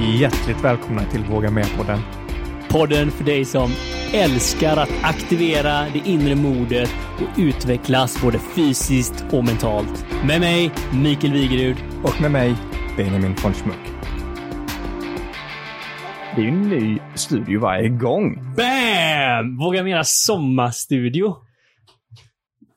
Hjärtligt välkomna till Våga Med-podden. Podden för dig som älskar att aktivera det inre modet och utvecklas både fysiskt och mentalt. Med mig, Mikael Wigerud. Och med mig, Benjamin von Schmuck. Det är ju en ny studio varje gång. Bam! Våga mera sommarstudio.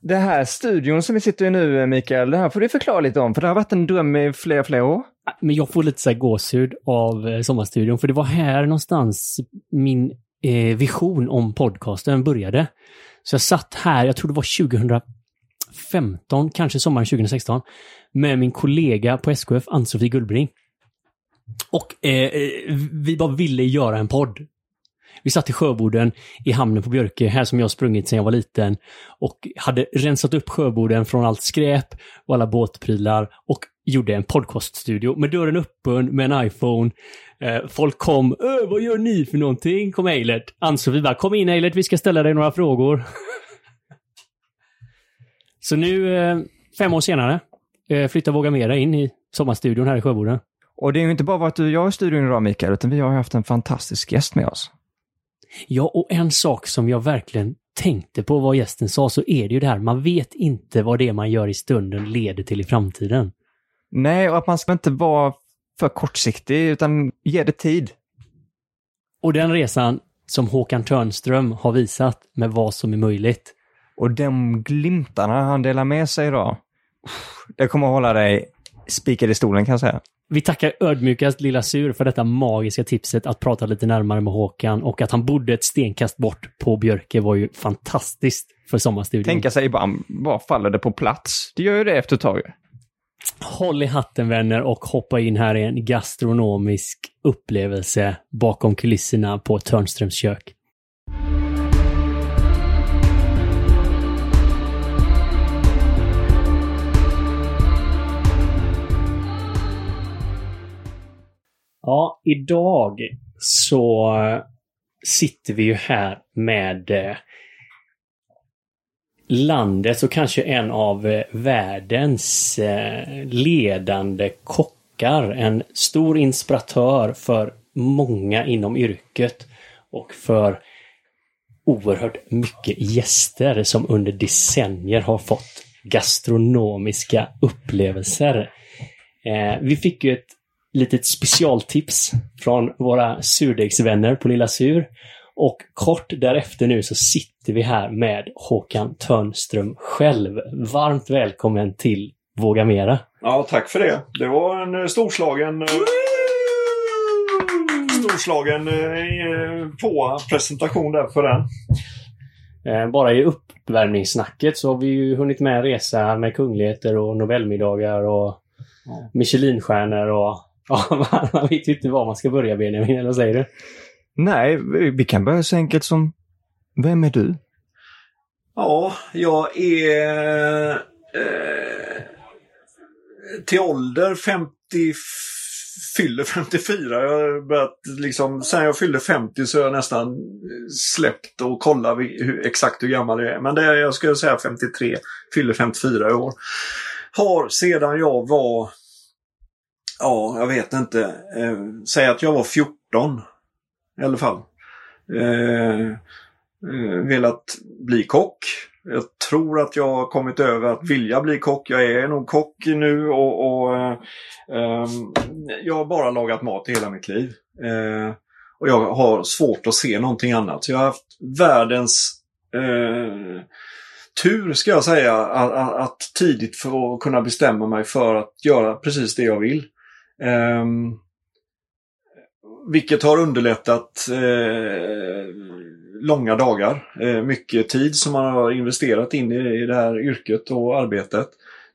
Det här studion som vi sitter i nu, Mikael, det här får du förklara lite om, för det har varit en dröm i flera, flera år. Men jag får lite så här gåshud av eh, Sommarstudion, för det var här någonstans min eh, vision om podcasten började. Så jag satt här, jag tror det var 2015, kanske sommaren 2016, med min kollega på SKF, Ann-Sofie Gullbring. Och eh, eh, vi bara ville göra en podd. Vi satt i Sjöboden i hamnen på Björke, här som jag sprungit sedan jag var liten. Och hade rensat upp Sjöboden från allt skräp och alla båtprylar och gjorde en podcaststudio med dörren öppen med en iPhone. Eh, folk kom, "Ö, vad gör ni för någonting? Kom Eilert. Ann-Sofie bara, kom in Eilert, vi ska ställa dig några frågor. Så nu, eh, fem år senare, eh, flyttar Våga Mera in i sommarstudion här i Sjöboden. Och det är ju inte bara varit du och jag i studion idag, Mikael, utan vi har haft en fantastisk gäst med oss. Ja, och en sak som jag verkligen tänkte på vad gästen sa så är det ju det här, man vet inte vad det är man gör i stunden leder till i framtiden. Nej, och att man ska inte vara för kortsiktig, utan ge det tid. Och den resan som Håkan Törnström har visat med vad som är möjligt. Och de glimtarna han delar med sig idag, det kommer att hålla dig spikad i stolen kan jag säga. Vi tackar ödmjukast Lilla Sur för detta magiska tipset att prata lite närmare med Håkan och att han bodde ett stenkast bort på Björke var ju fantastiskt för sommarstudion. Tänka sig bara, bara faller det på plats? Det gör ju det efter ett tag. Håll i hatten vänner och hoppa in här i en gastronomisk upplevelse bakom kulisserna på Törnströms kök. Ja, idag så eh, sitter vi ju här med eh, landets och kanske en av eh, världens eh, ledande kockar. En stor inspiratör för många inom yrket och för oerhört mycket gäster som under decennier har fått gastronomiska upplevelser. Eh, vi fick ju ett litet specialtips från våra surdegsvänner på Lilla Sur. Och kort därefter nu så sitter vi här med Håkan Törnström själv. Varmt välkommen till Våga Mera. Ja, tack för det. Det var en eh, storslagen... eh, Storslagen eh, på presentation där för den. Bara i uppvärmningssnacket så har vi ju hunnit med en resa med kungligheter och Nobelmiddagar och Michelinstjärnor och ja, man vet ju inte var man ska börja Benjamin, eller vad säger du? Nej, vi- kan börja så enkelt som, vem är du? Ja, jag är eh, till ålder 50, fyller 54. Jag har börjat liksom, sen jag fyllde 50 så har jag nästan släppt och kollat hur, exakt hur gammal jag är. Men det är, jag skulle säga 53, fyller 54 i år. Har sedan jag var, ja, jag vet inte, eh, säg att jag var 14 i alla fall. Eh, eh velat bli kock. Jag tror att jag har kommit över att vilja bli kock. Jag är nog kock nu och, och eh, ehm, jag har bara lagat mat i hela mitt liv. Eh, och jag har svårt att se någonting annat. Så jag har haft världens eh, tur, ska jag säga, att, att, att tidigt få kunna bestämma mig för att göra precis det jag vill. Ehm, vilket har underlättat eh, långa dagar. Eh, mycket tid som man har investerat in i, i det här yrket och arbetet.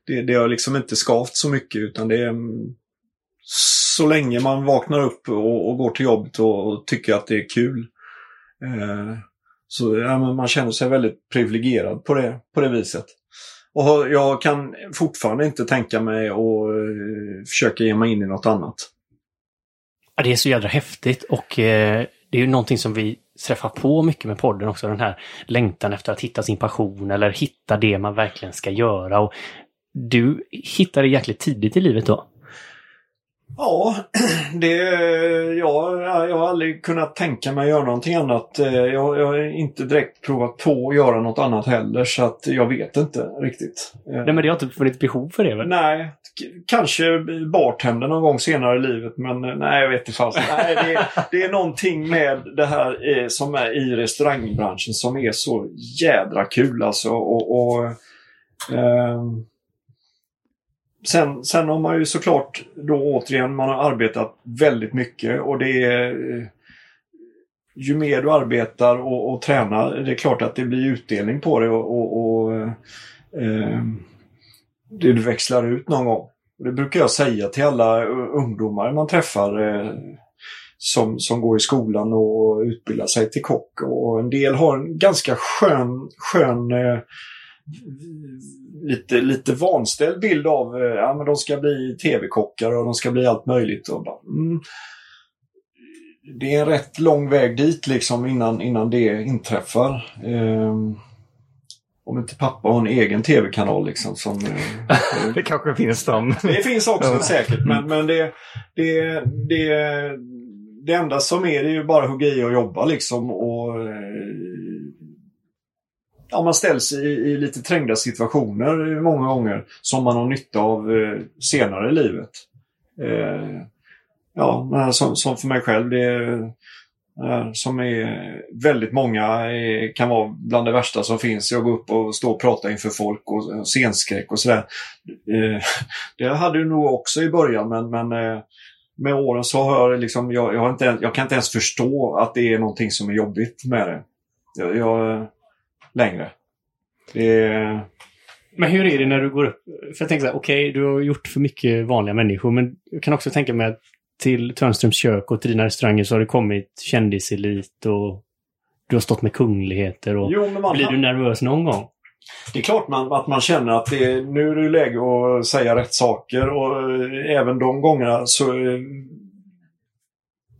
Det, det har liksom inte skavt så mycket utan det är mm, så länge man vaknar upp och, och går till jobbet och, och tycker att det är kul. Eh, så ja, man känner sig väldigt privilegierad på det, på det viset. Och jag kan fortfarande inte tänka mig att eh, försöka ge mig in i något annat. Ja, det är så jädra häftigt och eh, det är ju någonting som vi träffar på mycket med podden också, den här längtan efter att hitta sin passion eller hitta det man verkligen ska göra. Och du hittade det jäkligt tidigt i livet då. Ja, det, ja, jag har aldrig kunnat tänka mig att göra någonting annat. Eh, Jag, jag har inte direkt provat på att göra något annat heller så att jag vet inte riktigt. Eh, Nej, men det har inte funnits behov för det väl? Nej, kanske bartender någon gång senare i livet men eh, nej, jag vet inte fast. Nej, det, det är någonting med det här eh, som är i restaurangbranschen som är så jädra kul alltså. Och, och, ehm, sen, sen har man ju såklart då återigen, man har arbetat väldigt mycket och det är eh, ju mer du arbetar och, och tränar, det är klart att det blir utdelning på det och, och, och eh, det du växlar ut någon gång. Det brukar jag säga till alla ungdomar man träffar eh, som, som går i skolan och utbildar sig till kock. Och en del har en ganska skön, skön eh, lite, lite vanställd bild av eh, ja, men de ska bli tv-kockar och de ska bli allt möjligt. Och bara, mm, det är en rätt lång väg dit liksom innan, innan det inträffar. Ehm, om inte pappa har en egen tv-kanal liksom som... eh, Det kanske finns de. det finns också säkert, men, men det, det, det, det enda som är det är ju bara att hugga i och jobba liksom. Och, eh, ja, man ställs i, i lite trängda situationer många gånger som man har nytta av eh, senare i livet. Eh, ja, som, som för mig själv, det är, eh, som är väldigt många eh, kan vara bland det värsta som finns. Jag går upp och står och pratar inför folk och eh, scenskräck och sådär. Det hade du nog också i början men, men med åren så har jag liksom, jag, jag, har inte, jag kan inte ens förstå att det är någonting som är jobbigt med det. Jag, jag, längre. Är, Men hur är det när du går upp? För jag tänker så här, okej, du har gjort för mycket vanliga människor, men jag kan också tänka mig att till Törnströms kök och till dina restauranger så har det kommit kändiselit och du har stått med kungligheter. Och... jo, man, Blir du nervös någon gång? Det är klart man, att man känner att det, nu är det läge att säga rätt saker och eh, även de gångerna så eh,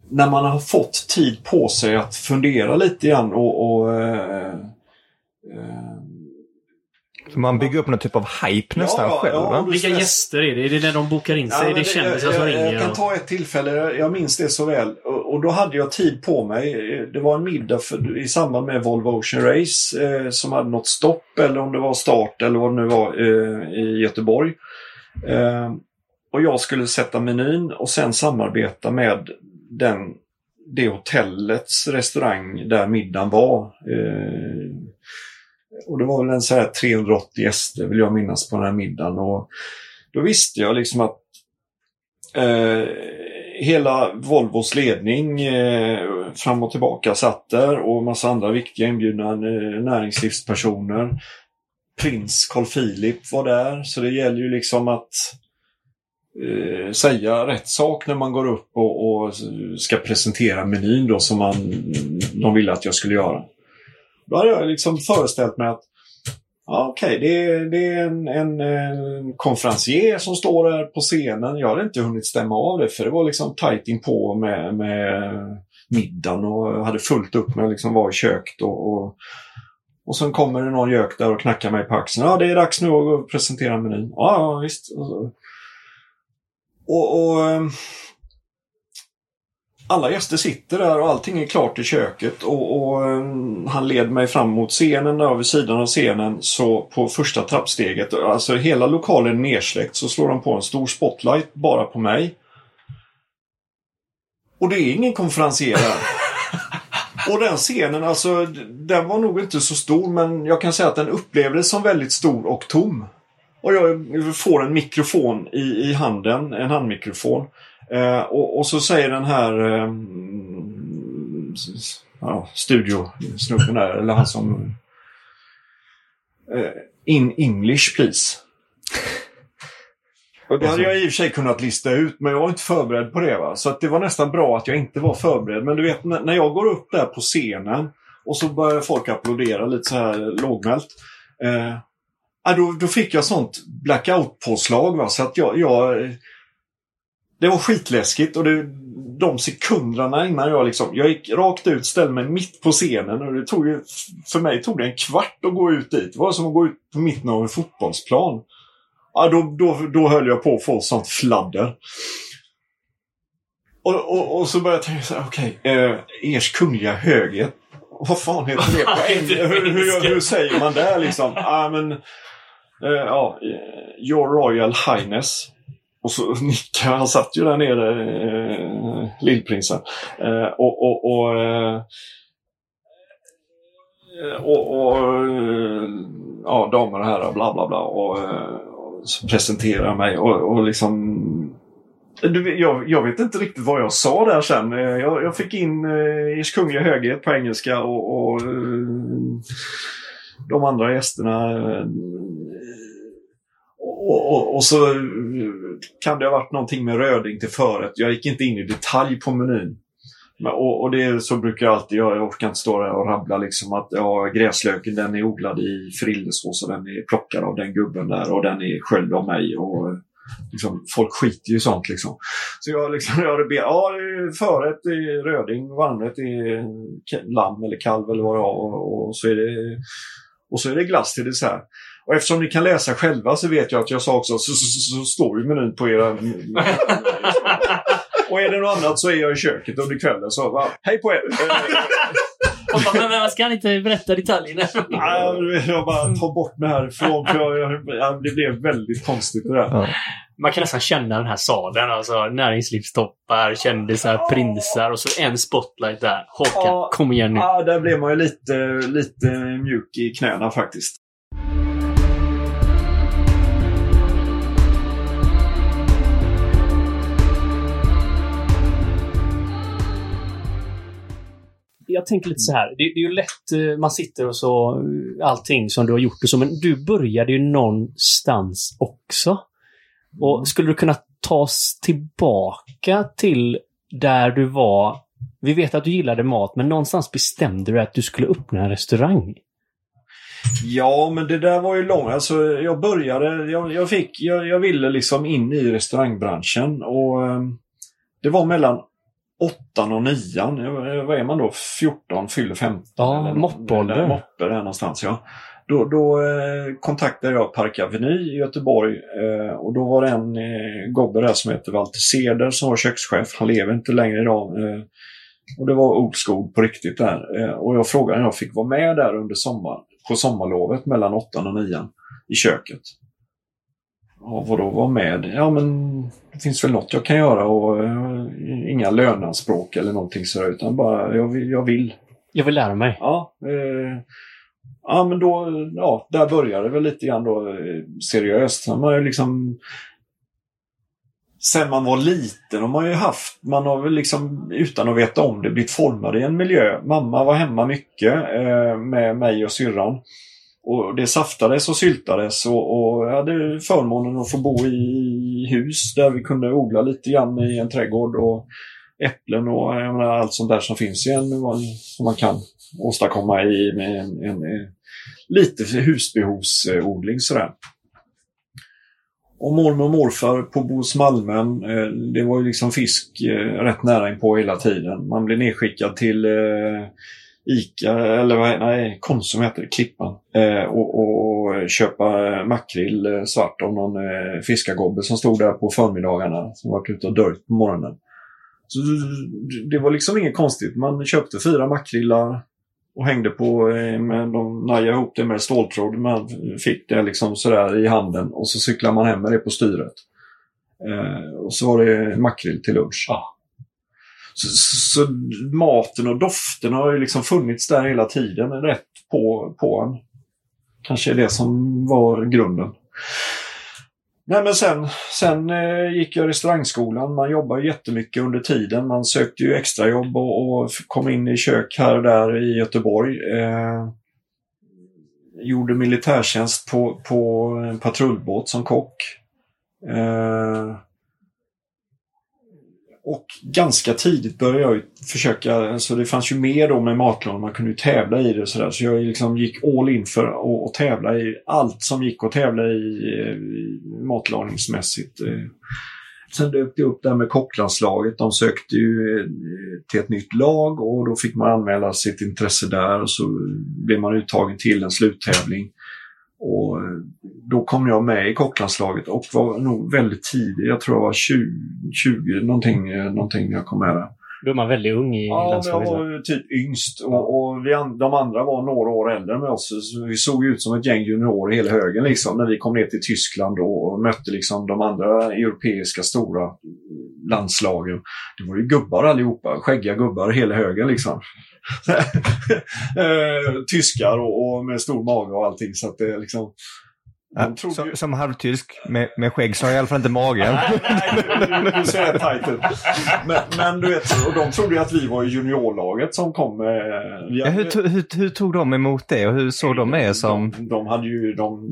när man har fått tid på sig att fundera lite grann och, och eh, Så man bygger upp någon typ av hype nästan ja, själv. ja, va? Vilka gäster är det? Är det när de bokar in sig? är men det kändisar jag, som jag, ringer? Jag kan och- ta ett tillfälle, jag minns det så väl. Och, och då hade jag tid på mig. Det var en middag för, i samband med Volvo Ocean Race eh, som hade något stopp eller om det var start eller vad det nu var eh, i Göteborg. Eh, och jag skulle sätta menyn och sen samarbeta med den, det hotellets restaurang där middagen var. Och det var väl en så här 380 gäster vill jag minnas på den här middagen. Och då visste jag liksom att eh, hela Volvos ledning eh, fram och tillbaka satt där och massa andra viktiga inbjudna eh, näringslivspersoner. Prins Carl Philip var där, så det gäller ju liksom att eh, säga rätt sak när man går upp och, och ska presentera menyn då som man, de ville att jag skulle göra. Då hade jag liksom föreställt mig att Ja, Okej, det, är- det är en, en, en konferencier som står där på scenen. Jag hade inte hunnit stämma av det för det var liksom tajt inpå med, med middagen och jag hade fullt upp med att liksom vara i köket. Och, och, och sen kommer det någon gök där och knackar mig på axeln. Ja, det är dags nu att presentera menyn. Ja, ja visst. Och, och, och ehm, alla gäster sitter där och allting är klart i köket och, och eh, han led mig fram mot scenen vid sidan av scenen så på första trappsteget, alltså hela lokalen nersläckt så slår han på en stor spotlight bara på mig. Och det är ingen konferencier där. Och den scenen, alltså den var nog inte så stor men jag kan säga att den upplevdes som väldigt stor och tom. Och jag får en mikrofon i, i handen, en handmikrofon. Eh, och, och så säger den här eh, ja, studiosnubben där, eller han som... Eh, in English please. Och det hade jag i och för sig kunnat lista ut, men jag var inte förberedd på det. Va? Så att det var nästan bra att jag inte var förberedd. Men du vet, när jag går upp där på scenen och så börjar folk applådera lite så här lågmält. Eh, då, då fick jag sånt blackout-påslag. Så att jag, jag... Det var skitläskigt och det, de sekunderna innan jag liksom... Jag gick rakt ut, ställde mig mitt på scenen och det tog ju... För mig tog det en kvart att gå ut dit. Det var som att gå ut på mitten av en fotbollsplan. Ja, då, då, då höll jag på att få sånt fladder. Och, och, och så började jag tänka så här, okej, eh, ers kungliga höghet. Vad fan heter det på engelska? Hur, hur, hur säger man det liksom? Ah, men, eh, ja, eh, Your Royal Highness. Och så nickade han. satt ju där nere, eh, lillprinsen. Eh, och, och, och, eh, och, och eh, ja, damer och herrar, bla bla bla. Och, eh, och presenterar mig och, och liksom du, jag, jag, vet inte riktigt vad jag sa där sen. Eh, jag, jag fick in eh, Ers Kungliga Höghet på engelska och, och eh, de andra gästerna. Och, och, och, så eh, kan det ha varit någonting med röding till förrätt. Jag gick inte in i detalj på menyn. Men, och, och det så brukar jag alltid göra. Jag orkar inte stå där och rabbla liksom att ja, gräslöken den är odlad i frillesås och den är plockad av den gubben där och den är sköljd av mig. Och, liksom, folk skiter ju i sånt liksom. Så jag liksom, jag ber, ja förrätt är röding, varmrätt är lamm eller kalv eller vad det är och, och, så är det och så är det glass till dessert. Och eftersom ni kan läsa själva så vet jag att jag sa också så, så, så, så står ju menyn på era... och är det något annat så är jag i köket under kvällen så va, hej på er! men, men ska han inte berätta detaljerna? jag bara tar bort mig härifrån för jag, jag, det blev väldigt konstigt det där. Man kan nästan känna den här salen. Alltså näringslivstoppar, kändisar, prinsar och så en spotlight där. Håkan, ja, kom igen nu. Ja, där blev man ju lite, lite mjuk i knäna faktiskt. jag tänker lite så här. Det, det, är ju lätt, eh, man sitter och så, eh, allting som du har gjort och så, men du började ju någonstans också. Och mm. skulle du kunna ta oss tillbaka till där du var? Vi vet att du gillade mat, men någonstans bestämde du att du skulle öppna en restaurang. Ja, men det där var ju långt. Alltså, jag började, jag, jag fick, jag, jag, ville liksom in i restaurangbranschen och eh, det var mellan åttan och nian. Vad är man då? 14, fyller 15? Ja, moppeålder. Moppe där någonstans ja. Då, då eh, kontaktade jag Park Aveny i Göteborg eh, och då var det en eh, gobbe där som heter Walter Seder som var kökschef. Han lever inte längre idag. Och det var old school på riktigt där. Och jag frågade om jag fick vara med där under sommar, på sommarlovet mellan åttan och nian i köket. Ja, vadå vara med? Ja, men det finns väl något jag kan göra och uh, inga löneanspråk eller någonting sådär utan bara jag vill. Jag vill, jag vill lära mig. Ja, uh, ja men då, ja, där började det väl lite grann då eh, seriöst. Man har liksom Sen man var liten har man ju haft, man har väl liksom utan att veta om det blivit formad i en miljö. Mamma var hemma mycket eh, med mig och syrran. Och det saftades och syltades och, och jag hade förmånen att få bo i hus där vi kunde odla lite grann i en trädgård och äpplen och menar, allt sånt där som finns i en, som man kan åstadkomma i med en, en, en lite husbehovsodling sådär. Och mormor och morfar på Bosmalmen, eh, det var ju liksom fisk eh, rätt nära inpå hela tiden. Man blev nedskickad till eh, Ica, eller vad, nej, Konsum heter det, Klippan. Eh, och, och, köpa makrill svart av någon eh, fiskargobbe som stod där på förmiddagarna. Som varit ute och dörrt på morgonen. Så det var liksom inget konstigt. Man köpte fyra makrillar och hängde på, eh, med, de najade ihop det med ståltråd. Man fick det liksom sådär i handen och så cyklade man hem med det på styret. Eh, och så var det makrill till lunch. Ah. Så, så, maten och doften har ju liksom funnits där hela tiden, rätt på, på en. Kanske är det som var grunden. Nej men sen, sen eh, gick jag restaurangskolan. Man jobbar jättemycket under tiden. Man sökte ju extrajobb och, och kom in i kök här och där i Göteborg. Eh, gjorde militärtjänst på, på en patrullbåt som kock. Eh, och ganska tidigt började jag försöka, alltså det fanns ju mer då med matlådor, man kunde ju tävla i det och sådär. Så jag liksom gick all in för att tävla i allt som gick att tävla i, i matlagningsmässigt. Eh. Sen dök det upp det här med kocklandslaget. De sökte ju eh, till ett nytt lag och då fick man anmäla sitt intresse där och så blev man uttagen till en sluttävling. Och då kom jag med i kocklandslaget och var nog väldigt tidig. Jag tror jag var 20, 20 någonting, eh, någonting jag kom med där. Då är man väldigt ung i Ja, men jag landslaget. var typ yngst och, och vi, de andra var några år äldre med oss. Så vi såg ut som ett gäng juniorer hela högen liksom, när vi kom ner till Tyskland och, och mötte liksom de andra europeiska stora landslagen. Det var ju gubbar allihopa, skäggiga gubbar hela högen liksom. Eh, Tyskar och, och med stor mage och allting. Så att det liksom... Ja, som, ju... som halvtysk med, med skägg så har jag i alla fall inte magen. Nej, nej, du, du ser tajt ut. Men, men du vet, och de trodde ju att vi var i juniorlaget som kom med... Vi Ja, hur, to- hur, hur tog de emot det och hur såg de er som... De, de hade ju... De,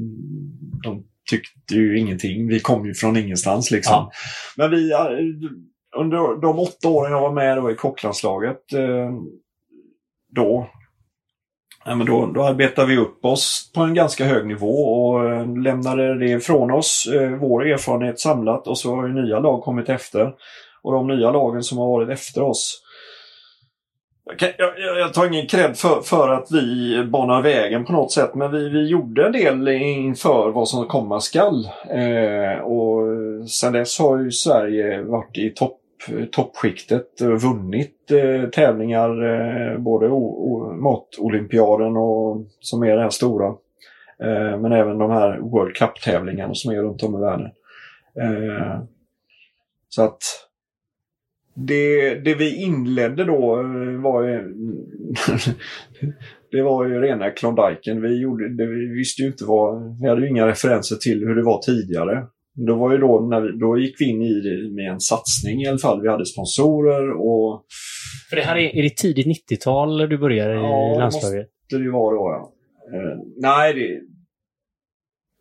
de tyckte ju ingenting. Vi kom ju från ingenstans liksom. Ja. Men vi... eh, Under de åtta åren jag var med då i kocklandslaget eh, då Ja, men då, då arbetade vi upp oss på en ganska hög nivå och eh, lämnade det ifrån oss, eh, vår erfarenhet samlat och så har ju nya lag kommit efter. Och de nya lagen som har varit efter oss jag, jag, jag- tar ingen cred för, för att vi banar vägen på något sätt, men vi, vi gjorde en del inför vad som komma skall. Eh, och eh, sen dess har ju Sverige varit i topp, toppskiktet vunnit eh, tävlingar, eh, både matolympiaden och som är den stora. Eh, men även de här World Cup-tävlingarna som är runt om i världen. Eh, så att det, det vi inledde då eh, var ju... det var ju rena Klondiken. Vi, gjorde, det, vi visste ju inte vad... Vi hade ju inga referenser till hur det var tidigare. Det var ju då, när vi, då gick vi in i det med en satsning i alla fall. Vi hade sponsorer och... För det här är, är det tidigt 90-tal du började i Ja, det landslaget? Det det var då ja. Eh, nej, det...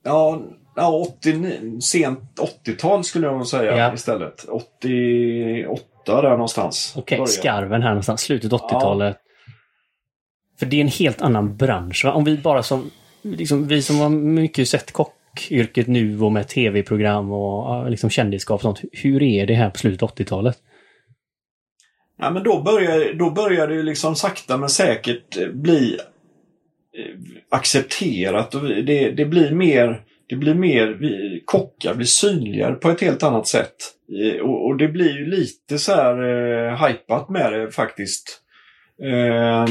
Ja, ja 89, sent 80-tal skulle jag nog säga Ja. istället. 88 där någonstans. Okej, började. skarven här någonstans, slutet 80-talet. För det är en helt annan bransch. Va? Om vi bara som, liksom, vi som har mycket sett rockyrket nu och med tv-program och liksom kändisskap och sånt. Hur är det här på slutet av 80-talet? Ja, men då börjar, då börjar det ju liksom sakta men säkert eh, bli eh, accepterat och det, det blir mer det blir mer, vi, kockar blir synligare på ett helt annat sätt. Eh, och, och det blir ju lite så här eh, hypat med det faktiskt. Eh,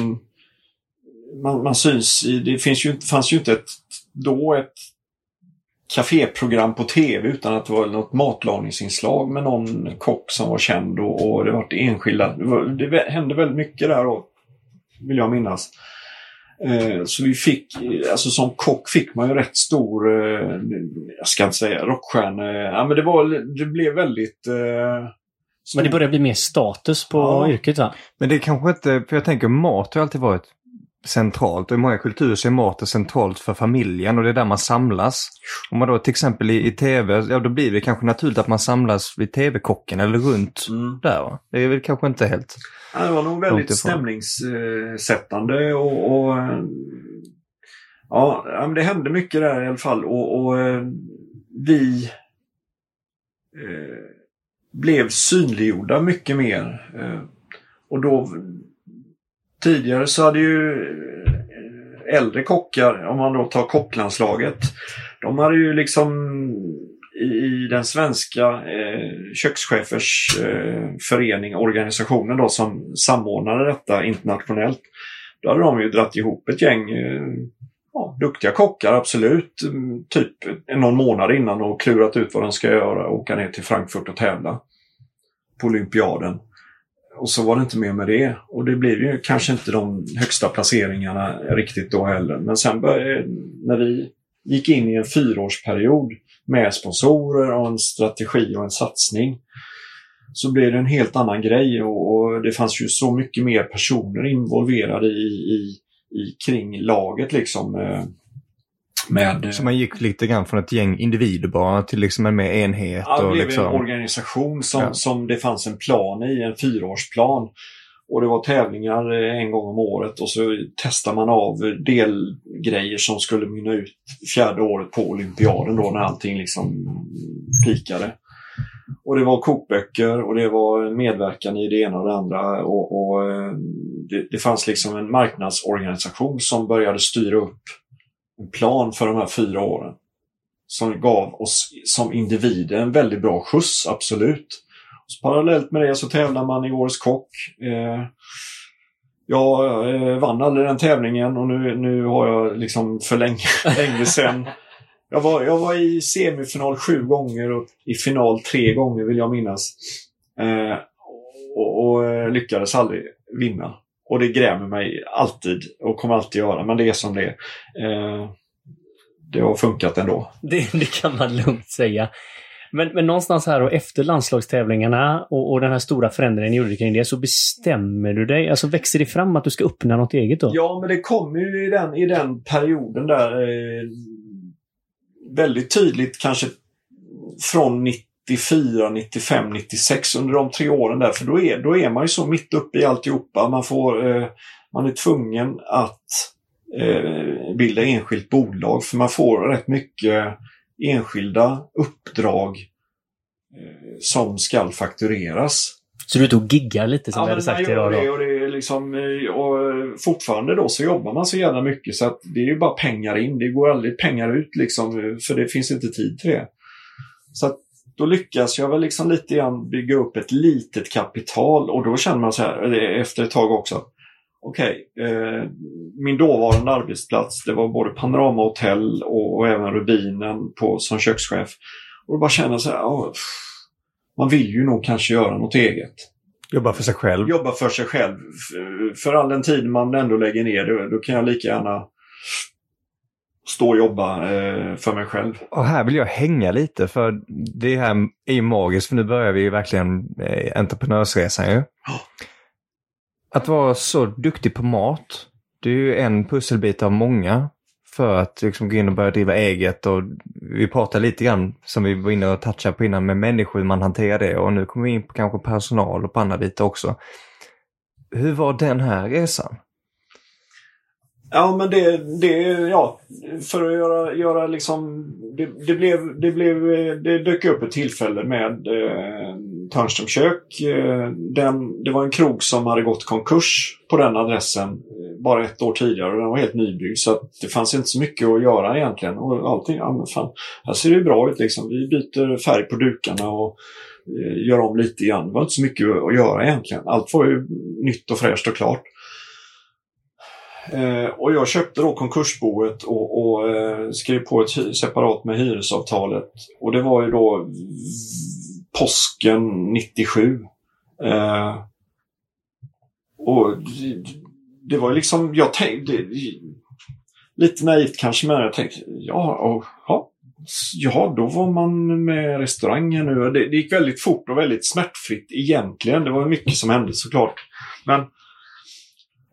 man, man syns i, det finns ju, fanns ju inte ett, då ett kaféprogram på tv utan att det var något matlagningsinslag med någon kock som var känd och, och det var enskilda. Det, var, det hände väldigt mycket där då, vill jag minnas. Eh, så vi fick, alltså som kock fick man ju rätt stor, eh, jag ska inte säga rockstjärna, ja men det var, det blev väldigt... Eh, Men det börjar bli mer status på Ja. yrket va? Men det kanske inte, för jag tänker mat har alltid varit centralt och i många kulturer så är maten centralt för familjen och det är där man samlas. Om man då till exempel i, i tv, ja då blir det kanske naturligt att man samlas vid tv-kocken eller runt Mm. där? Det är väl kanske inte helt... Ja, det var nog väldigt stämningssättande och, och ja, ja, men det hände mycket där i alla fall och, och eh, vi eh, blev synliggjorda mycket mer. Eh, och då tidigare så hade ju eh, äldre kockar, om man då tar kocklandslaget, de hade ju liksom i, den svenska eh, kökschefers eh, förening, organisationen då som samordnade detta internationellt. Då hade de ju dratt ihop ett gäng eh, ja, duktiga kockar, absolut. Mm, typ någon månad innan och klurat ut vad de ska göra och åka ner till Frankfurt och tävla på olympiaden. Och så var det inte mer med det. Och det blev ju kanske inte de högsta placeringarna riktigt då heller. Men sen började, eh, när vi gick in i en fyraårsperiod med sponsorer och en strategi och en satsning så blev det en helt annan grej och, och det fanns ju så mycket mer personer involverade i, i, i kring laget liksom. Eh. Med, Så man gick lite grann från ett gäng individer bara till liksom en mer enhet Ja, det blev liksom... en organisation som, Ja. som det fanns en plan i, en fyraårsplan. Och det var tävlingar eh, en gång om året och så testar man av delgrejer som skulle mynna ut fjärde året på olympiaden då när allting liksom pikade. Och det var kokböcker och det var medverkan i det ena och det andra och, och eh, det, det fanns liksom en marknadsorganisation som började styra upp en plan för de här fyra åren. Som gav oss som individer en väldigt bra skjuts, absolut. Så parallellt med det så tävlar man i Årets Kock. Eh, jag eh, vann aldrig den tävlingen och nu, nu har jag liksom för länge, länge sedan jag var, jag var i semifinal sju gånger och i final tre gånger vill jag minnas. Eh, och, och eh, lyckades aldrig vinna. Och det grämer mig alltid och kommer alltid göra, men det är som det är. Eh, det har funkat ändå. Det, det kan man lugnt säga. Men, men någonstans här och efter landslagstävlingarna och, och den här stora förändringen ni gjorde kring det så bestämmer du dig, alltså växer det fram att du ska öppna något eget då? Ja, men det kommer ju i den, i den perioden där eh, väldigt tydligt kanske från 94, 95, 96 under de tre åren där. För då är, då är man ju så mitt uppe i alltihopa. Man, får, eh, man är tvungen att eh, bilda enskilt bolag för man får rätt mycket enskilda uppdrag eh, som ska faktureras. Så du och giggar lite som ja, vi hade sagt idag? Det, och det är liksom, eh, och fortfarande då så jobbar man så jävla mycket så att det är ju bara pengar in. Det går aldrig pengar ut liksom för det finns inte tid till det. Så att då lyckas jag väl liksom lite grann bygga upp ett litet kapital och då känner man så här efter ett tag också. Okej, okay, eh, min dåvarande arbetsplats det var både Panorama Hotel och, och även Rubinen på, som kökschef. Och då bara känner så här, oh, man vill ju nog kanske göra något eget. Jobba för sig själv. Jobba för sig själv. För all den tid man ändå lägger ner, då, då kan jag lika gärna stå och jobba eh, för mig själv. Och här vill jag hänga lite för det här är ju magiskt för nu börjar vi ju verkligen eh, entreprenörsresan ju. Oh. Att vara så duktig på mat, det är ju en pusselbit av många för att liksom gå in och börja driva eget. Och vi pratade lite grann, som vi var inne och touchade på innan, med människor, hur man hanterar det. Och nu kommer vi in på kanske personal och på andra bitar också. Hur var den här resan? Ja, men det, det ja, för att göra, göra liksom, det, det, blev, det, blev, det dök upp ett tillfälle med eh, Törnström kök. Eh, den, det var en krog som hade gått konkurs på den adressen eh, bara ett år tidigare och den var helt nybyggd så att det fanns inte så mycket att göra egentligen. Och allting, ja men fan, här ser det ju bra ut liksom. Vi byter färg på dukarna och eh, gör om lite grann. Det var inte så mycket att göra egentligen. Allt var ju nytt och fräscht och klart. Eh, och jag köpte då konkursboet och, och eh, skrev på ett separat med hyresavtalet. Och det var ju då påsken 97. Eh, och det, det var liksom, jag tänkte, lite naivt kanske, men jag tänkte, ja, och, ja, ja, då var man med restaurangen nu. Det, det gick väldigt fort och väldigt smärtfritt egentligen. Det var mycket som hände såklart. Men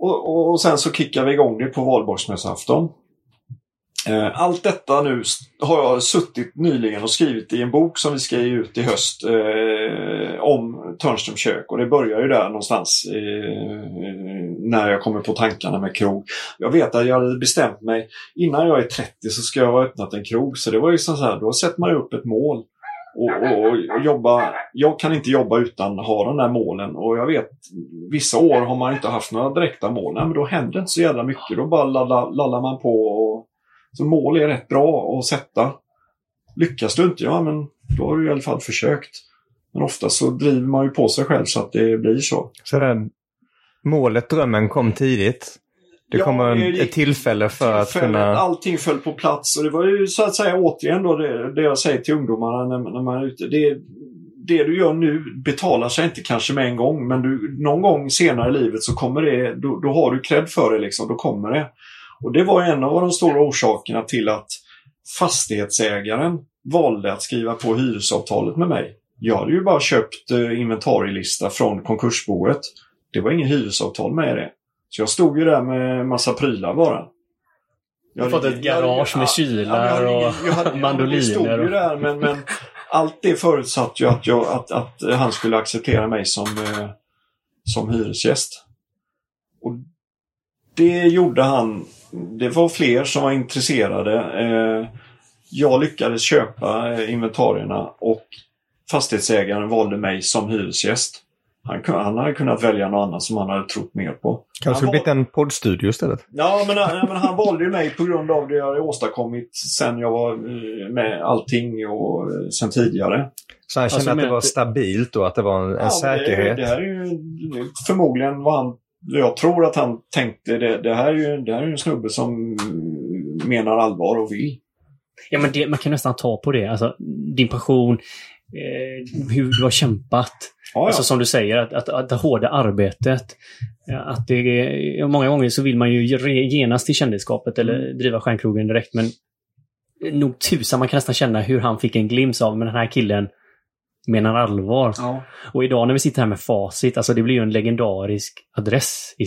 och, och, sen så kickar vi igång det på valborgsmässoafton. Eh, allt detta nu har jag suttit nyligen och skrivit i en bok som vi ska ge ut i höst eh, om Törnström kök. Och det börjar ju där någonstans eh, när jag kommer på tankarna med krog. Jag vet att jag hade bestämt mig innan jag är 30 så ska jag ha öppnat en krog. Så det var ju så här, då sätter man upp ett mål. Och, och, och, jobba, jag kan inte jobba utan att ha de där målen och jag vet vissa år har man inte haft några direkta mål. Nej, men då händer inte så jävla mycket. Då bara lallar, lallar man på. Och, så mål är rätt bra att sätta. Lyckas du inte, ja men då har du i alla fall försökt. Men ofta så driver man ju på sig själv så att det blir så. Så den, målet, drömmen kom tidigt? Det ja, kommer det, ett tillfälle för att kunna... Allting föll på plats och det var ju så att säga återigen då det, det jag säger till ungdomarna när, när man är ute. Det, det du gör nu betalar sig inte kanske med en gång men du, någon gång senare i livet så kommer det, då, då har du cred för det liksom, då kommer det. Och det var en av de stora orsakerna till att fastighetsägaren valde att skriva på hyresavtalet med mig. Jag hade ju bara köpt eh, inventarielista från konkursboet. Det var ingen hyresavtal med det. Så jag stod ju där med massa prylar bara. Jag har fått ett garage med kylar och mandoliner. Jag stod ju där men, men allt det förutsatte ju att, jag, att, att han skulle acceptera mig som, eh, som hyresgäst. Och det gjorde han. Det var fler som var intresserade. Eh, jag lyckades köpa eh, inventarierna och fastighetsägaren valde mig som hyresgäst. Han, han hade kunnat välja något annat som han hade trott mer på. Kanske blivit en poddstudio istället. Ja, men, ja, men han valde ju mig på grund av det jag hade åstadkommit sen jag var eh, med allting och eh, sen tidigare. Så han kände Alltså, att det var stabilt och att det var en, en Ja, säkerhet. Det, det här är ju förmodligen vad han... Jag tror att han tänkte det, det, här är ju, det här är ju en snubbe som menar allvar och vill. Ja, men det, man kan nästan ta på det. Alltså, din passion, eh, hur du har kämpat. Ja, ja. Alltså som du säger, att, att, att det hårda arbetet. ja, Att det är, många gånger så vill man ju genast till kändisskapet eller Mm. driva stjärnkrogen direkt. Men nog tusan, man kan nästan känna hur han fick en glimt av, men den här killen menar allvar. ja. Och idag när vi sitter här med facit, alltså det blir ju en legendarisk adress i,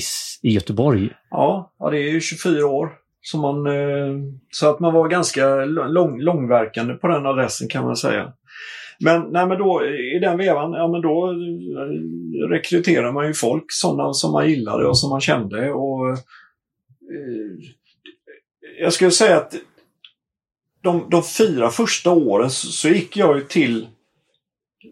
i Göteborg. Ja, ja, det är ju 24 år. Så, man, eh, så att man var ganska lång, långverkande på den adressen kan man säga. Men, nej, men då i den vevan, ja men då eh, rekryterar man ju folk, sådana som man gillade och som man kände. Och, eh, jag skulle säga att de, de fyra första åren så, så gick jag ju till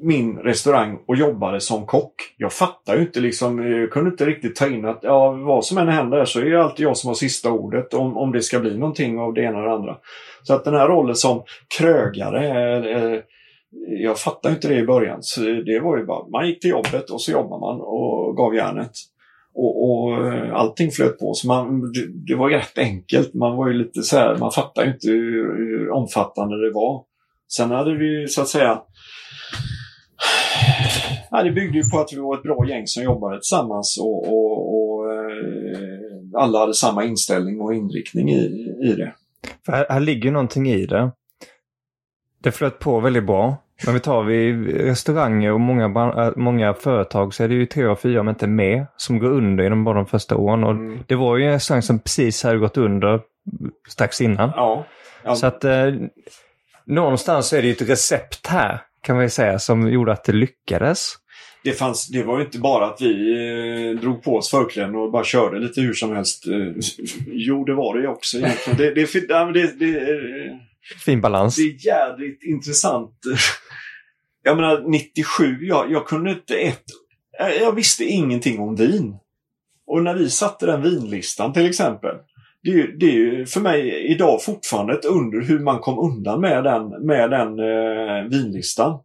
min restaurang och jobbade som kock. Jag fattar ju inte liksom, jag kunde inte riktigt ta in att ja, vad som än händer så är det alltid jag som har sista ordet om, om det ska bli någonting av det ena eller andra. Så att den här rollen som krögare, eh, eh jag fattade inte det i början. Så det var ju bara, man gick till jobbet och så jobbade man och gav järnet. Och, och eh, allting flöt på. Så man, det, det var ju rätt enkelt. Man var ju lite så här, man fattade inte hur, hur omfattande det var. Sen hade vi ju så att säga Ja, det byggde ju på att vi var ett bra gäng som jobbade tillsammans och, och, och eh, alla hade samma inställning och inriktning i, i det. För här, här ligger någonting i det. Det flöt på väldigt bra. Men vi tar vi restauranger och många, äh, många företag så är det ju tre av fyra, om inte mer, som går under inom bara de första åren. Och Mm. Det var ju en restaurang som precis hade gått under strax innan. Ja. ja. Så att eh, någonstans är det ju ett recept här, kan man ju säga, som gjorde att det lyckades. det, fanns, det var ju inte bara att vi eh, drog på oss förkläden och bara körde lite hur som helst. Eh, jo, det var det ju också egentligen. Det, det, det, det, Fin balans. det är jädrigt intressant. Jag menar 97, jag, jag kunde inte ett... jag- visste ingenting om vin. Och när vi satte den vinlistan till exempel. Det är, ju- det är ju för mig idag fortfarande ett under hur man kom undan med den, med den eh, vinlistan.